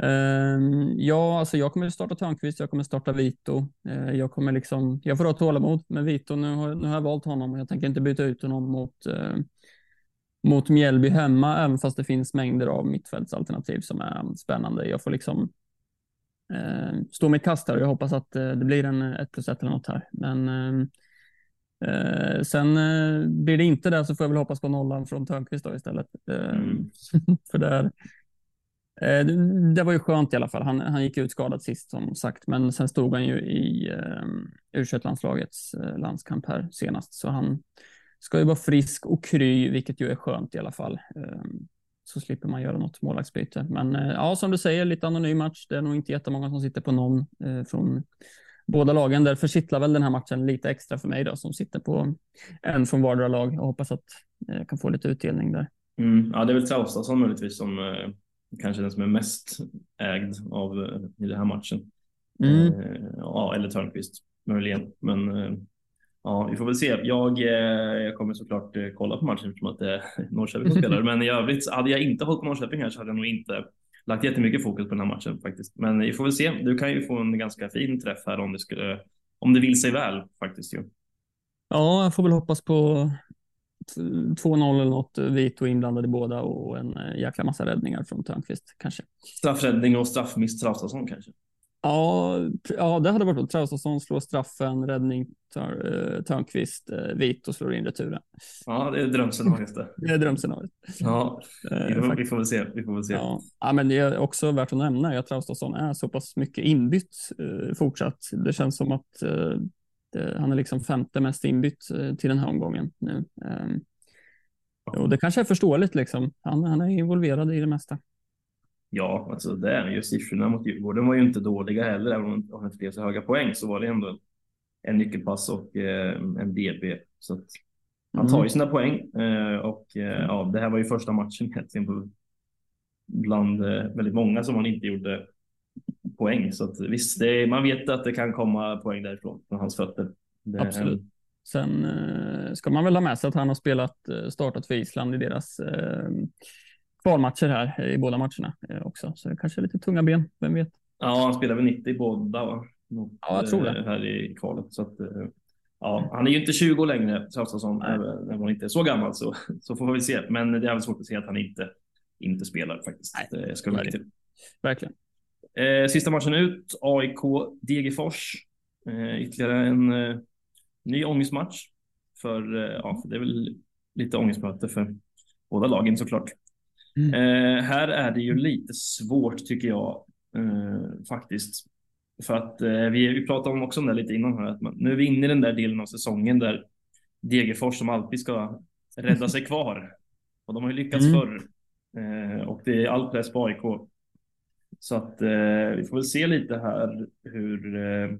Uh, ja, alltså jag kommer starta Törnqvist, jag kommer starta Vito. Uh, jag kommer liksom, jag får ha tålamod med Vito. Nu har, nu har jag valt honom och jag tänker inte byta ut honom mot, uh, mot Mjällby hemma, även fast det finns mängder av mittfältsalternativ som är spännande. Jag får liksom uh, stå mitt kast här och jag hoppas att det blir en 1 plus 1 eller något här. Men sen blir det inte det så får jag väl hoppas på nollan från Törnqvist då istället. Mm. för där Eh, Eh, det var ju skönt i alla fall. Han, han gick ut skadad sist som sagt, men sen stod han ju i eh, u landslagets eh, landskamp här senast, så han ska ju vara frisk och kry, vilket ju är skönt i alla fall. Eh, så slipper man göra något målvaktsbyte. Men eh, ja, som du säger, lite anonym match. Det är nog inte jättemånga som sitter på någon eh, från båda lagen. Därför kittlar väl den här matchen lite extra för mig då, som sitter på en från vardera lag och hoppas att jag kan få lite utdelning där. Mm, ja, det är väl Traustason möjligtvis som kanske den som är mest ägd av eh, i den här matchen. Mm. Eh, ja, eller Törnqvist möjligen, men eh, ja, vi får väl se. Jag, jag kommer såklart kolla på matchen eftersom att det är Norrköping som spelar, men i övrigt hade jag inte hållit på Norrköping här så hade jag nog inte lagt jättemycket fokus på den här matchen faktiskt. Men vi får väl se. Du kan ju få en ganska fin träff här om det skulle, om det vill sig väl faktiskt ju. Ja, jag får väl hoppas på 2-0 eller något, Vito inblandad i båda och en eh, jäkla massa räddningar från Törnqvist kanske. Straffräddning och straffmiss Traustason kanske? Ja, ja, det hade varit bra. Traustason slår straffen, räddning tör, eh, Törnqvist, eh, Vito slår in returen. Ja, det är drömscenariot det. det är drömscenariot. Ja, vi får, vi får väl se. Vi får väl se. Ja. ja, men det är också värt att nämna att Traustason är så pass mycket inbytt eh, fortsatt. Det känns som att eh, Eh, han är liksom femte mest inbytt eh, till den här omgången nu. Ehm, och det kanske är förståeligt liksom. Han, han är involverad i det mesta. Ja, alltså det är ju siffrorna mot Djurgården var ju inte dåliga heller. Även om han inte blev så höga poäng så var det ändå en nyckelpass och eh, en DB. Så att han tar ju mm. sina poäng och ja, det här var ju första matchen egentligen bland väldigt många som han inte gjorde poäng. Så att, visst, är, man vet att det kan komma poäng därifrån, från hans fötter. Det, Absolut. Sen eh, ska man väl ha med sig att han har spelat, eh, startat för Island i deras eh, kvalmatcher här i båda matcherna eh, också. Så det kanske är lite tunga ben, vem vet? Ja, han spelar väl 90 i båda va? Mot, ja, jag tror det. Eh, här i kvalet. Så att, eh, ja, han är ju inte 20 år längre, Traustason, om han inte är så gammal så, så får vi se. Men det är väl svårt att se att han inte, inte spelar faktiskt. Nej, det ska verkligen. Verkligen. Eh, sista matchen ut, AIK Degerfors. Eh, ytterligare en eh, ny ångestmatch. För, eh, ja, för det är väl lite ångestmöte för båda lagen såklart. Mm. Eh, här är det ju lite svårt tycker jag eh, faktiskt. För att eh, vi, vi pratade om också om det lite innan här, att man, nu är vi inne i den där delen av säsongen där Degerfors som alltid ska rädda sig kvar. Och de har ju lyckats mm. förr. Och det är all press på AIK. Så att eh, vi får väl se lite här hur, eh,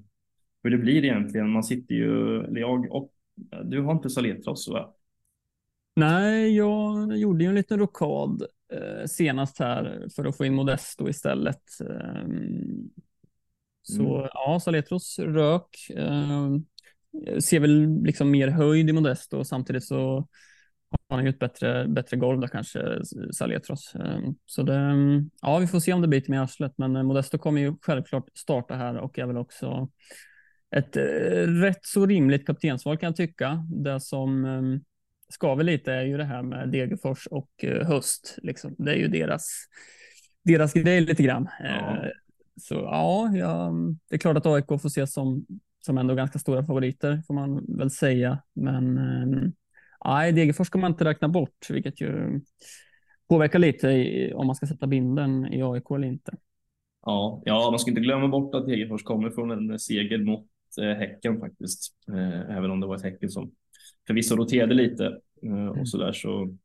hur det blir egentligen. Man sitter ju, eller jag och du har inte Saletros va? Nej, jag gjorde ju en liten rokad eh, senast här för att få in Modesto istället. Eh, så mm. ja, Saletros rök. Eh, ser väl liksom mer höjd i Modesto och samtidigt så har han ju ett bättre, bättre golv där kanske, Saletros. Ehm, så det, ja, vi får se om det biter med arslet, men eh, Modesto kommer ju självklart starta här och är väl också ett eh, rätt så rimligt kaptensval kan jag tycka. Det som ehm, skaver lite är ju det här med Degerfors och eh, höst. Liksom. Det är ju deras, deras grej lite grann. Ja. Så ja, ja, det är klart att AIK får ses som, som ändå ganska stora favoriter får man väl säga. Men ehm, nej, Degerfors ska man inte räkna bort, vilket ju påverkar lite i, om man ska sätta binden i AIK eller inte. Ja, ja, man ska inte glömma bort att Degerfors kommer från en seger mot eh, Häcken faktiskt. Eh, även om det var ett Häcken som förvisso roterade lite eh, och mm. så där så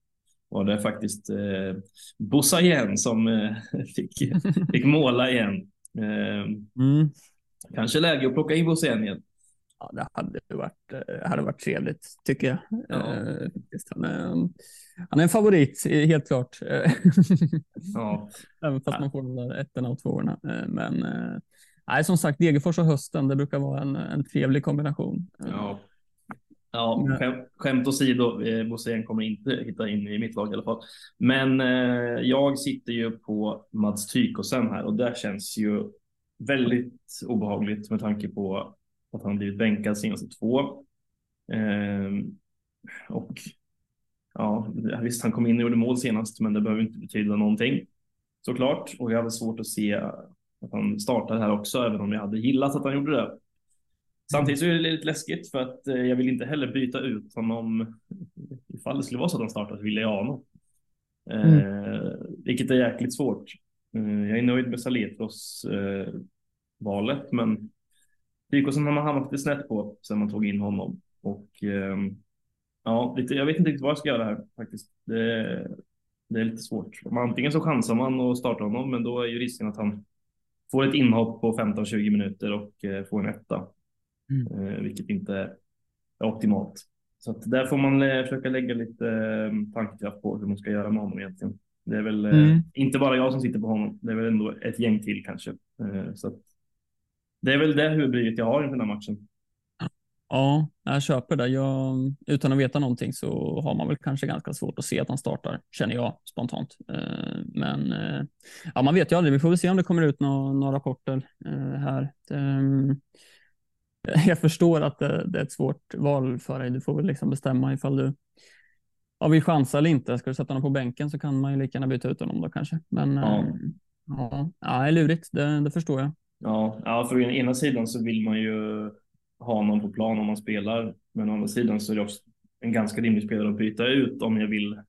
var det faktiskt eh, Bossa igen som eh, fick, fick måla igen. Eh, mm. Kanske läge att plocka in Bosse igen. Ja, det hade varit, eh, hade varit trevligt tycker jag. Ja. Eh, han, är, han är en favorit, helt klart. ja. Även fast man får de där ettorna och tvåorna. Eh, men nej, som sagt, Degerfors och hösten, det brukar vara en, en trevlig kombination. Ja. Ja, skämt, skämt åsido, Bosse kommer inte hitta in i mitt lag i alla fall. Men eh, jag sitter ju på Mats Tykosen här och det känns ju väldigt obehagligt med tanke på att han blivit bänkad senaste två. Eh, och ja, visst, han kom in och gjorde mål senast, men det behöver inte betyda någonting såklart. Och jag hade svårt att se att han startar här också, även om jag hade gillat att han gjorde det. Samtidigt så är det lite läskigt för att eh, jag vill inte heller byta ut honom ifall det skulle vara så att han startar så vill jag ha honom. Mm. Eh, vilket är jäkligt svårt. Eh, jag är nöjd med Saletros eh, valet, men Dykosen har man hamnat lite snett på sen man tog in honom. Och eh, ja, lite, jag vet inte riktigt vad jag ska göra här faktiskt. Det, det är lite svårt. Antingen så chansar man och startar honom, men då är ju risken att han får ett inhopp på 15-20 minuter och eh, får en etta. Mm. Eh, vilket inte är optimalt. Så att där får man eh, försöka lägga lite eh, tankekraft på hur man ska göra med honom egentligen. Det är väl mm. inte bara jag som sitter på honom. Det är väl ändå ett gäng till kanske. Så att det är väl det huvudbryet jag har inför den här matchen. Ja, jag köper det. Jag, utan att veta någonting så har man väl kanske ganska svårt att se att han startar, känner jag spontant. Men ja, man vet ju aldrig. Vi får väl se om det kommer ut några, några rapporter här. jag förstår att det, det, är ett svårt val för dig. Du får väl liksom bestämma ifall du ja, vill chansa eller inte. Ska du sätta honom på bänken så kan man ju lika gärna byta ut honom då kanske. Men ja, ja, ja är lurigt. Det, det, förstår jag. Ja, ja, för å ena sidan så vill man ju ha någon på plan om man spelar. Men å andra sidan så är det också en ganska rimlig spelare att byta ut om jag vill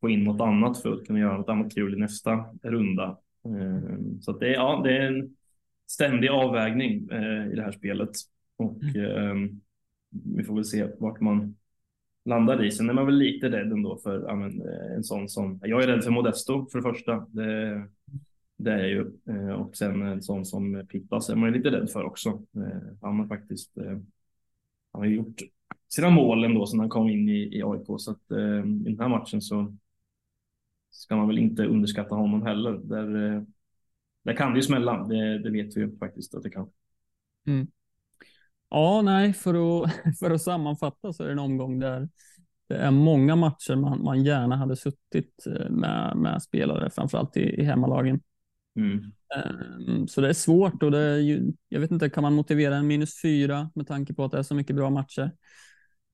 få in något annat för att kunna göra något annat kul i nästa runda. Ehm, så att det, ja, det är en ständig avvägning eh, i det här spelet. Och eh, vi får väl se vart man landar i. Sen är man väl lite rädd ändå för ja, men, eh, en sån som, jag är rädd för Modesto för det första. Det, det är ju. Eh, och sen en sån som Pippas är man ju lite rädd för också. Eh, han har faktiskt, eh, han har gjort sina mål ändå sedan han kom in i, i AIK. Så att i den här matchen så ska man väl inte underskatta honom heller. Där, där kan det ju smälla. Det, det vet vi ju faktiskt att det kan. Mm. Ja, nej, för att, för att sammanfatta så är det en omgång där det är många matcher man, man gärna hade suttit med, med spelare, framförallt i, i hemmalagen. Mm. Ehm, så det är svårt och det är ju, jag vet inte, kan man motivera en minus fyra med tanke på att det är så mycket bra matcher?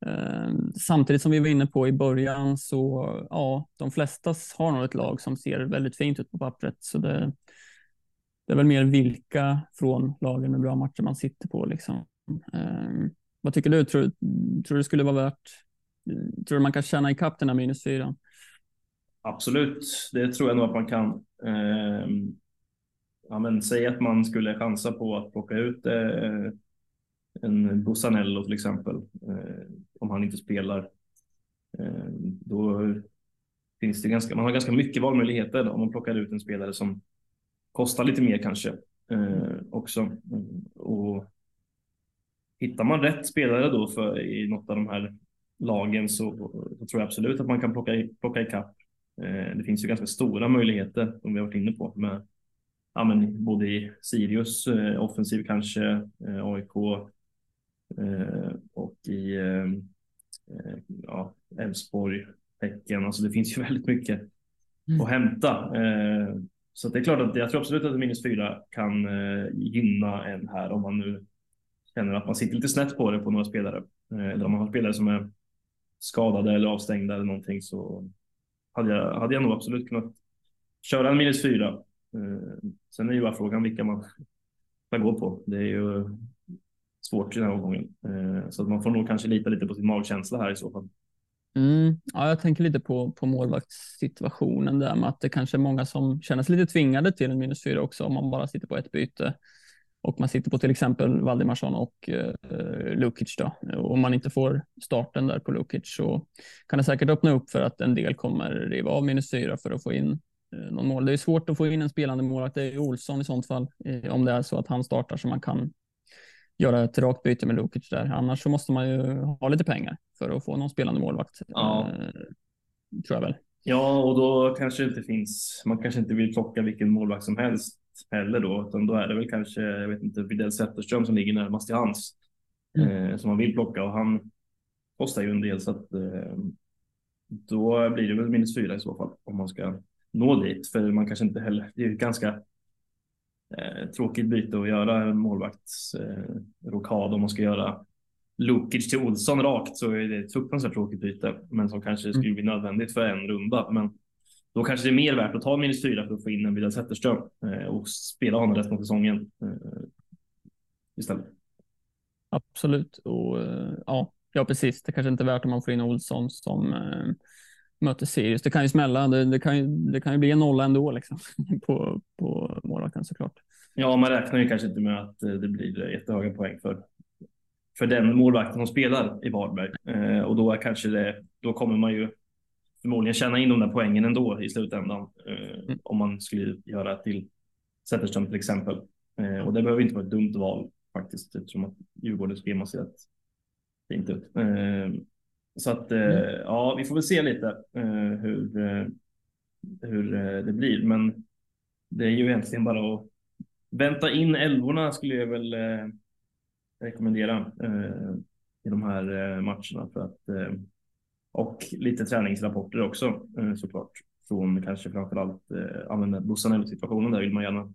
Ehm, samtidigt som vi var inne på i början så ja, de flesta har nog ett lag som ser väldigt fint ut på pappret. Så det, det är väl mer vilka från lagen med bra matcher man sitter på. Liksom. Um, vad tycker du? Tror, tror du skulle vara värt? Tror du man kan tjäna ikapp den här minus fyran? absolut, det tror jag nog att man kan. Ja, men säg att man skulle chansa på att plocka ut eh, en Bussanello till exempel, eh, om han inte spelar. Eh, då finns det ganska, man har ganska mycket valmöjligheter om man plockar ut en spelare som kostar lite mer kanske eh, också. Och hittar man rätt spelare då för, i något av de här lagen så, så tror jag absolut att man kan plocka, plocka ikapp. Eh, det finns ju ganska stora möjligheter som vi har varit inne på med ja, men både i Sirius eh, offensiv kanske, eh, AIK eh, och i eh, eh, ja, Elfsborg, Häcken. Alltså det finns ju väldigt mycket mm. att hämta. så det är klart att jag tror absolut att minus fyra kan gynna en här om man nu känner att man sitter lite snett på det på några spelare. eller om man har spelare som är skadade eller avstängda eller någonting så hade jag, hade jag nog absolut kunnat köra en minus fyra. Eh, sen är ju bara frågan vilka man ska gå på. Det är ju svårt i den här omgången. Eh, så att man får nog kanske lita lite på sin magkänsla här i så fall. Mm, ja, jag tänker lite på, på målvaktssituationen där med att det kanske är många som känner sig lite tvingade till en minus fyra också om man bara sitter på ett byte och man sitter på till exempel Valdimarsson och eh, Lukic då. Och om man inte får starten där på Lukic så kan det säkert öppna upp för att en del kommer riva av minus fyra för att få in någon mål. Det är svårt att få in en spelande målvakt. Det är Olsson i sånt fall, eh, om det är så att han startar så man kan göra ett rakt byte med Lukic där. Annars så måste man ju ha lite pengar för att få någon spelande målvakt. Ja. Eh, tror jag väl. Ja, och då kanske det inte finns. Man kanske inte vill plocka vilken målvakt som helst heller då, utan då är det väl kanske, jag vet inte, Widell Zetterström som ligger närmast till hans mm. eh, som man vill plocka och han kostar ju en del så att eh, då blir det väl minus fyra i så fall om man ska nå dit, för man kanske inte heller, det är ju ganska eh, tråkigt byte att göra en målvaktsrokad eh, om man ska göra Lukic till Olsson rakt så är det ett fruktansvärt tråkigt byte, men som kanske skulle bli nödvändigt för en runda. Men då kanske det är mer värt att ta minus fyra för att få in en Widell Zetterström eh, och spela honom resten av säsongen eh, istället. Absolut, och eh, ja, ja, precis. Det kanske inte är värt om man får in Olsson som möter Sirius. Det kan ju smälla. Det, det, kan, ju, det kan ju bli en nolla ändå liksom, på, på målvakten såklart. Ja, man räknar ju kanske inte med att det blir jättehöga poäng för, för den målvakten som spelar i Varberg. Eh, och då, är kanske det, då kommer man ju förmodligen tjäna in de där poängen ändå i slutändan. Eh, mm. Om man skulle göra till Zetterström till exempel. Eh, och det behöver inte vara ett dumt val faktiskt eftersom att Djurgårdens schema ser rätt fint ut. Eh, så att mm. ja, vi får väl se lite hur, hur det blir. Men det är ju egentligen bara att vänta in älvorna skulle jag väl rekommendera i de här matcherna för att och lite träningsrapporter också eh, såklart. Från kanske framförallt eh, Bussanello-situationen. Där vill man gärna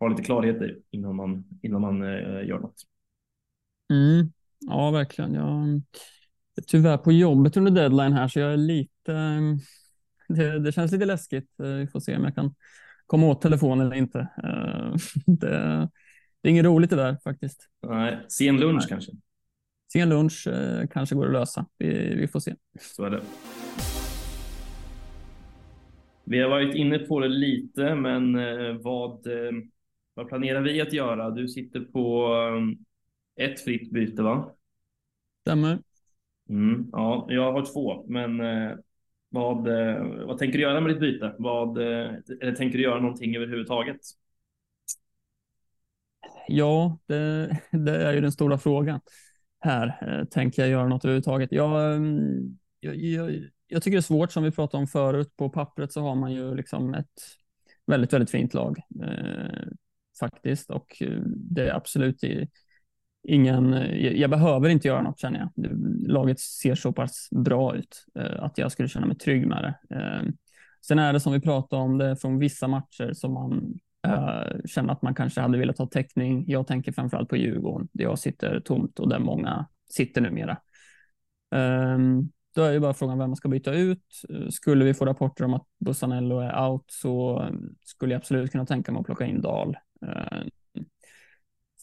ha lite klarhet i innan man, innan man eh, gör något. Mm. Ja, verkligen. Jag tyvärr på jobbet under deadline här så jag är lite... Eh, det, det känns lite läskigt. Vi får se om jag kan komma åt telefonen eller inte. Det, det är inget roligt det där faktiskt. Nej, sen lunch Nej. kanske. Sen lunch eh, kanske går att lösa. Vi, vi får se. Så är det. Vi har varit inne på det lite, men eh, vad, eh, vad planerar vi att göra? Du sitter på ett fritt byte, va? Stämmer. Mm, ja, jag har två, men eh, vad, eh, vad tänker du göra med ditt byte? Vad, eh, eller tänker du göra någonting överhuvudtaget? Ja, det, det är ju den stora frågan här. Tänker jag göra något överhuvudtaget? Jag, mm, jag, jag, jag tycker det är svårt som vi pratade om förut. På pappret så har man ju liksom ett väldigt, väldigt fint lag eh, faktiskt och det är absolut i, ingen. Jag, behöver inte göra något känner jag. Laget ser så pass bra ut eh, att jag skulle känna mig trygg med det. Ehm, sen är det som vi pratade om det från vissa matcher som man eh, känner att man kanske hade velat ha täckning. Jag tänker framförallt på Djurgården där jag sitter tomt och där många sitter numera. Um, då är ju bara frågan vem man ska byta ut. Skulle vi få rapporter om att Bussanello är out så skulle jag absolut kunna tänka mig att plocka in Dahl. Ehm,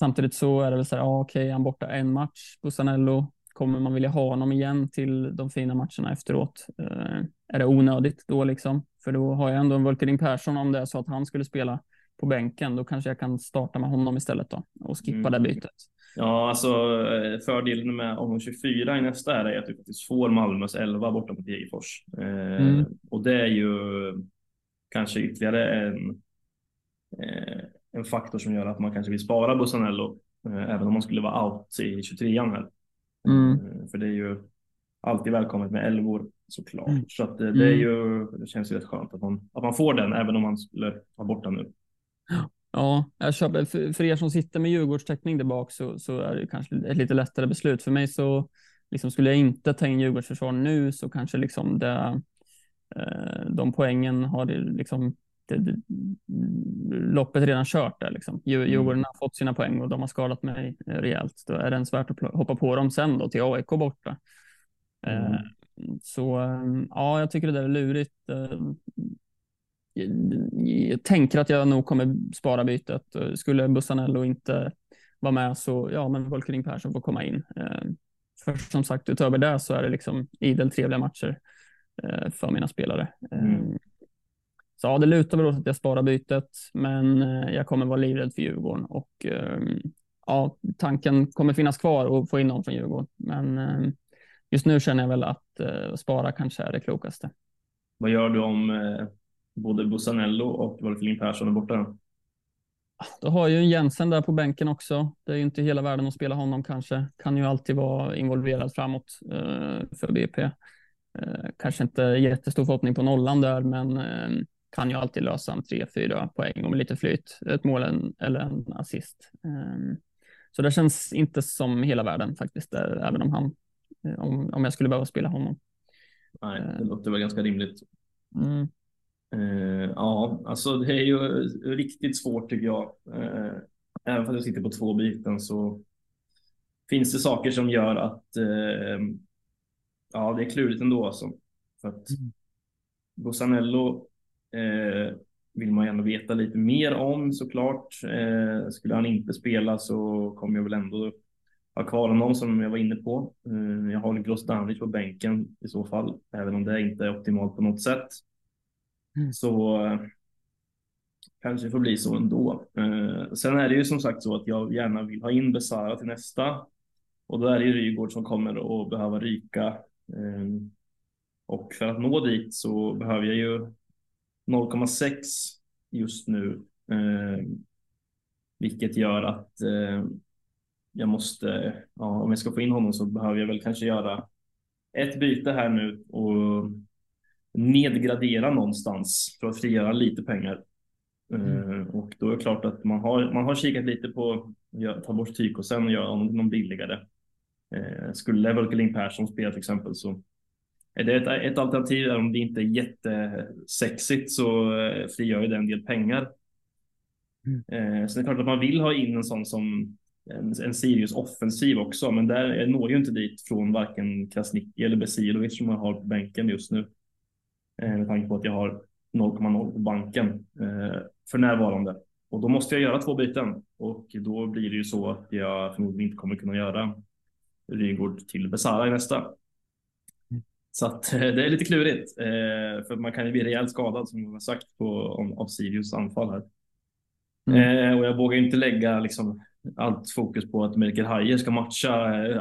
Samtidigt så är det väl så här, ja, okej, okay, han borta en match, Bussanello. kommer man vilja ha honom igen till de fina matcherna efteråt? Eh, är det onödigt då liksom? För då har jag ändå en Volkerin Persson om det är så att han skulle spela på bänken, då kanske jag kan starta med honom istället då och skippa mm. det bytet. Ja, alltså eh, fördelen med omgång 24 i nästa är att du faktiskt får Malmös 11 borta mot Degerfors. Eh, mm. Och det är ju kanske ytterligare en, eh, en faktor som gör att man kanske vill spara Bussanello eh, även om man skulle vara out i 23an här. Mm. Eh, för det är ju alltid välkommet med elvor såklart. Mm. Så att det, det, är mm. ju, det känns ju rätt skönt att man, att man får den även om man skulle ta bort den nu. Ja, jag köper, för, för er som sitter med Djurgårdstäckning där bak så, så är det kanske ett lite lättare beslut. För mig så liksom, skulle jag inte ta in Djurgårdsförsvar nu så kanske liksom det, eh, de poängen har det, liksom, loppet redan kört där. Liksom. Mm. Djurgården mm. har fått sina poäng och de har skadat mig rejält. Då är det ens värt att hoppa på dem sen då till AIK borta. Eh, mm. Så ja, jag tycker det där är lurigt. Eh, jag tänker att jag nog kommer spara bytet. Skulle Bussanello inte vara med så ja, men Volkering Persson får komma in. Eh, för som sagt, utöver det så är det liksom idel trevliga matcher eh, för mina spelare. Mm. Eh, så ja, det lutar väl åt att jag sparar bytet, men jag kommer vara livrädd för Djurgården och ja, tanken kommer finnas kvar att få in någon från Djurgården. Men just nu känner jag väl att spara kanske är det klokaste. Vad gör du om både Bussanello och Wolfling Persson är borta. Då har ju en Jensen där på bänken också. Det är ju inte hela världen att spela honom kanske. Kan ju alltid vara involverad framåt eh, för BP. Eh, kanske inte jättestor förhoppning på nollan där, men eh, kan ju alltid lösa en tre, fyra poäng och med lite flyt. Ett mål en, eller en assist. Eh, så det känns inte som hela världen faktiskt, där, även om han, eh, om, om jag skulle behöva spela honom. Nej, det låter väl ganska rimligt. Mm. Uh, ja, alltså det är ju riktigt svårt tycker jag. Uh, även om jag sitter på två byten så finns det saker som gör att uh, ja, det är klurigt ändå. Alltså. För att mm. Bussanello vill man gärna veta lite mer om såklart. skulle han inte spela så kommer jag väl ändå ha kvar honom som jag var inne på. jag har Grostanovic på bänken i så fall, även om det inte är optimalt på något sätt. Mm. Så eh, kanske får bli så ändå. Eh, sen är det ju som sagt så att jag gärna vill ha in Besara till nästa. Och då är det ju Rygård som kommer att behöva ryka. Eh, och för att nå dit så behöver jag ju 0,6 just nu. Eh, vilket gör att eh, jag måste, ja, om jag ska få in honom så behöver jag väl kanske göra ett byte här nu och nedgradera någonstans för att frigöra lite pengar. Mm. Uh, och då är det klart att man har, man har kikat lite på att ta bort Tyko sen och göra någon billigare. Uh, skulle Volkeling Persson spela till exempel så är det ett, ett alternativ. Om det inte är jättesexigt så uh, frigör det en del pengar. Mm. Så det är klart att man vill ha in en sån som en, en Sirius offensiv också, men där når ju inte dit från varken Krasniqi eller Besilovic som man har på bänken just nu. Eh, med tanke på att jag har 0,0 på banken eh, för närvarande. Och då måste jag göra två byten och då blir det ju så att jag förmodligen inte kommer kunna göra Rygård till Besara i nästa. Så att eh, det är lite klurigt för man kan ju bli rejält skadad som jag har sagt på, av Sirius anfall här. Mm. och jag vågar inte lägga liksom allt fokus på att Melker Hajer ska matcha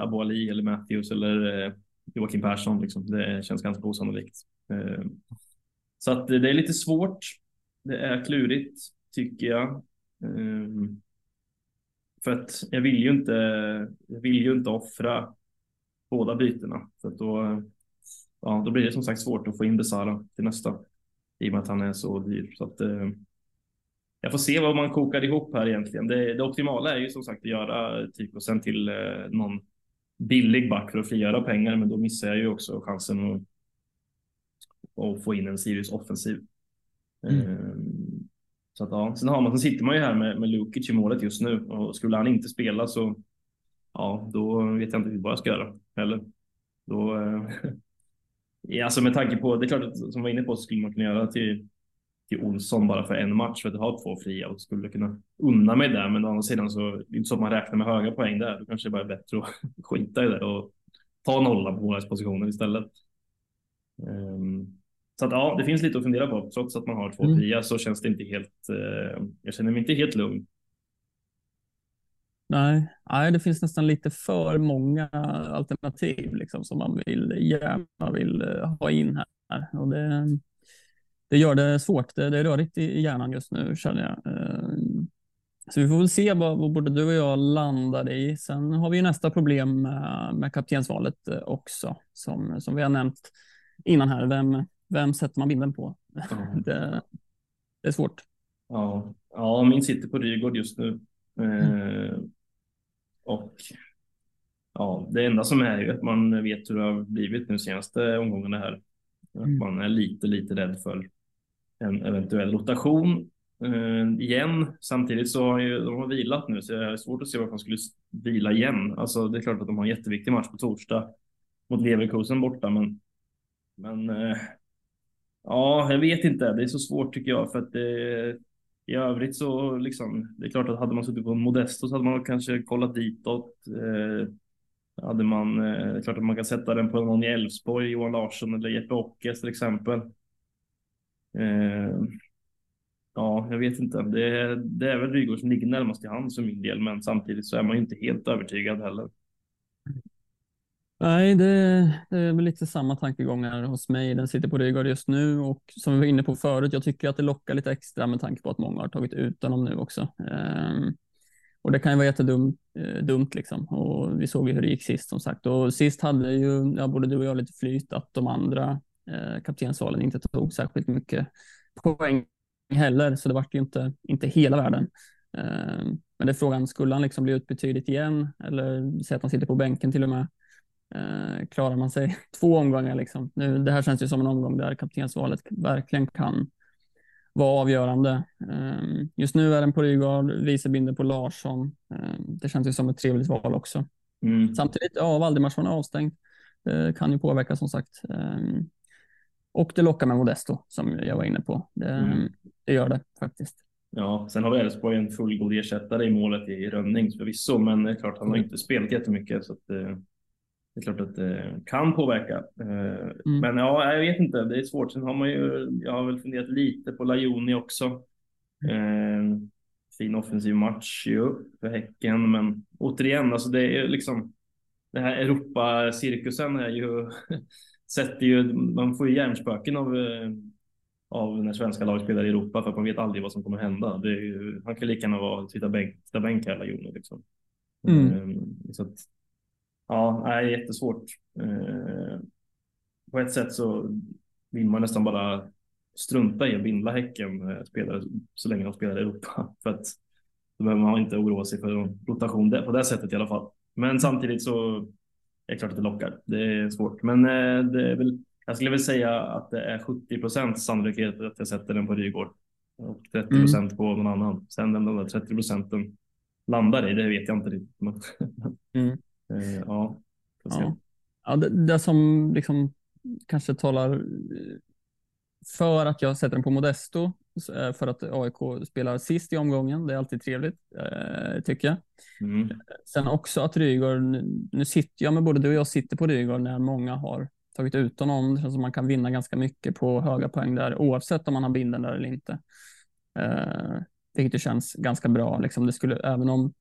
Abu Ali eller Matthews eller Joakim Persson. Liksom. Det känns ganska osannolikt. Eh, så att det är lite svårt. Det är klurigt tycker jag. Eh, för att jag vill ju inte, jag vill ju inte offra båda bytena. För då, ja, då blir det som sagt svårt att få in Besara till nästa. I och med att han är så dyr. Så att, eh, jag får se vad man kokar ihop här egentligen. Det, det optimala är ju som sagt att göra typ och sen till någon billig back för att frigöra pengar, men då missar jag ju också chansen att, att få in en Sirius offensiv. Mm. Ehm, så att ja, sen har man, sen sitter man ju här med, med Lukic i målet just nu och skulle han inte spela så ja, då vet jag inte vad jag ska göra heller. Då, eh, ja, alltså med tanke på, det är klart att som var inne på så skulle man kunna göra till till Olsson bara för en match för att ha två fria och skulle kunna unna mig där. Men å andra sidan så är det inte så att man räknar med höga poäng där. Då kanske det bara är bättre att skita i det och ta nolla på målvaktspositionen istället. Um, så att ja, det finns lite att fundera på. Trots att man har två mm. fria så känns det inte helt. Uh, jag känner mig inte helt lugn. Nej, nej, det finns nästan lite för många alternativ liksom, som man vill, gärna vill uh, ha in här. Och det, det gör det svårt. Det, det är rörigt i hjärnan just nu känner jag. Uh, så vi får väl se vad, vad både du och jag landar i. Sen har vi ju nästa problem med, med kaptensvalet eh, också, som, som vi har nämnt innan här. Vem, vem sätter man binden på? Mm. Det, det, är svårt. Ja, ja min sitter på Rygård just nu. Mm. Och ja, det enda som är ju att man vet hur det har blivit nu senaste omgångarna här. Att mm. man är lite, lite rädd för en eventuell rotation uh, igen. Samtidigt så har ju, de har vilat nu, så det är svårt att se varför de skulle vila igen. Alltså, det är klart att de har en jätteviktig match på torsdag mot Leverkusen borta, men, men uh, ja, jag vet inte. Det är så svårt tycker jag för att det, i övrigt så liksom, det är klart att hade man suttit på en Modesto så hade man kanske kollat ditåt. Eh, hade man, eh, det är klart att man kan sätta den på någon i Elfsborg, Johan Larsson eller Jeppe Ockes till exempel. Eh, Ja, jag vet inte. Det, det är väl Rygaard som ligger närmast i hand för min del, men samtidigt så är man ju inte helt övertygad heller. Nej, det, det, är väl lite samma tankegångar hos mig. Den sitter på Rygaard just nu och som vi var inne på förut, jag tycker att det lockar lite extra med tanke på att många har tagit ut honom nu också. Um, och det kan ju vara jättedumt eh, dumt liksom. Och vi såg ju hur det gick sist som sagt. Och sist hade ju ja, både du och jag lite flyt att de andra eh, kaptensvalen inte tog särskilt mycket poäng heller, så det vart ju inte, inte hela världen. Eh, men det är frågan, skulle han liksom bli utbetydigt igen eller säga att han sitter på bänken till och med? Eh, klarar man sig två omgångar liksom? Nu, det här känns ju som en omgång där kaptensvalet verkligen kan vara avgörande. Eh, just nu är den på Rygaard, Wiesebinder på Larsson. Det känns ju som ett trevligt val också. Mm. Samtidigt, ja, Valdemarsson är avstängd. Det kan ju påverka som sagt. Och det lockar med Modesto som jag var inne på. Det, mm. det gör det faktiskt. Ja, sen har vi Elfsborg en fullgod ersättare i målet i Rönning förvisso, men det är klart han har inte spelat jättemycket så att eh, det är klart att det kan påverka. Eh, mm. Men ja, jag vet inte, det är svårt. Sen har man ju, jag har väl funderat lite på Lajoni också. Eh, fin offensiv match ju för Häcken, men återigen, alltså det är liksom det här Europa-cirkusen är ju sätter ju, man får ju hjärnspöken av, eh, av när svenska lag spelar i Europa för att man vet aldrig vad som kommer hända. Det är ju, han kan lika gärna vara sitta bänk, sitta bänk hela Joni liksom. Mm. Så att, ja, det är jättesvårt. Ehm, på ett sätt så vill man nästan bara strunta i att bindla Häcken eh, spelare så länge de spelar i Europa för att då behöver man inte oroa sig för rotation på det sättet i alla fall. Men samtidigt så det är klart att det lockar. Det är svårt, men eh, det är väl, jag skulle väl säga att det är 70 procent sannolikhet att jag sätter den på Rygård och 30 procent mm. på någon annan. Sen den där 30 procenten landar i, det vet jag inte riktigt. Men, mm. Eh, ja, ja. ja det, det, som liksom kanske talar för att jag sätter den på Modesto Eh, för att AIK spelar sist i omgången. Det är alltid trevligt, eh, tycker jag. Mm. Sen också att Rygaard, nu sitter jag med både du och jag sitter på Rygaard när många har tagit ut honom. Det känns som man kan vinna ganska mycket på höga poäng där oavsett om man har binden där eller inte. Eh, vilket känns ganska bra. Liksom det skulle, även om eh,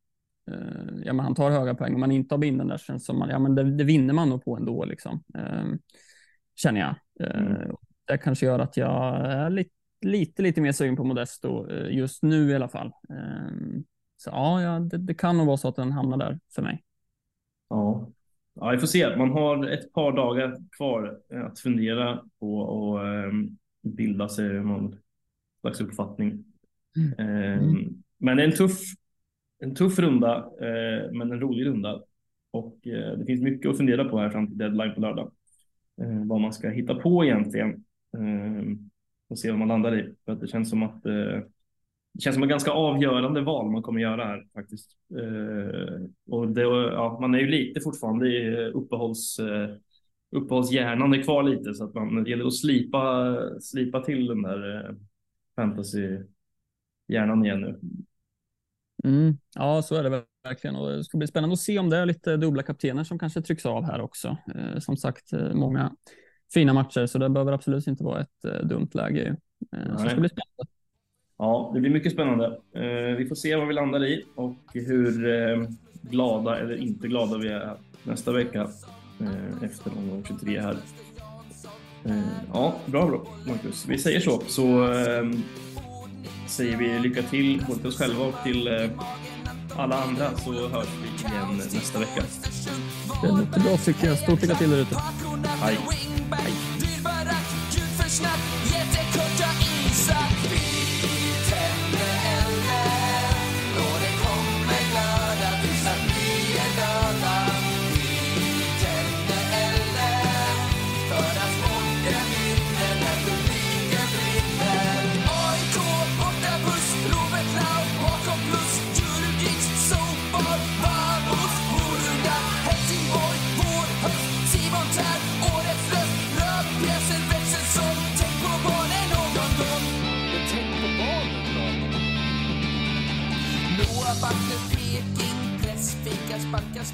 ja, men han tar höga poäng och man inte har binden där känns som man, ja, men det, det vinner man nog på ändå. Liksom. Eh, känner jag. Eh, mm. Det kanske gör att jag är lite lite, lite mer sugen på Modesto eh, just nu i alla fall. Ehm, så ja, det, det, kan nog vara så att den hamnar där för mig. Ja, ja vi får se. Man har ett par dagar kvar eh, att fundera på och um, bilda sig någon slags uppfattning. Mm. Um, men det är en tuff, en tuff runda, eh, men en rolig runda. Och eh, det finns mycket att fundera på här fram till deadline på lördag. Eh, vad man ska hitta på egentligen. Eh, och se vad man landar i. För att det känns som att eh, det känns som ett ganska avgörande val man kommer göra här faktiskt. Eh, och det, ja, man är ju lite fortfarande i eh, uppehålls, eh, uppehållshjärnan är kvar lite så att man det gäller att slipa, slipa till den där eh, fantasy hjärnan igen nu. Mm. Ja, så är det verkligen. Och det ska bli spännande att se om det är lite dubbla kaptener som kanske trycks av här också. Eh, som sagt, eh, många fina matcher, så det behöver absolut inte vara ett eh, dumt läge. Eh, så det ska bli spännande. Ja, det blir mycket spännande. Eh, vi får se vad vi landar i och hur eh, glada eller inte glada vi är nästa vecka efter omgång 23 här. Ja, bra, bra Marcus. Vi säger så. Så säger vi lycka till både till oss själva och till eh, alla andra så hörs vi igen nästa vecka. Det låter bra tycker jag. Stort lycka till där ute. Hej. Hej. podcast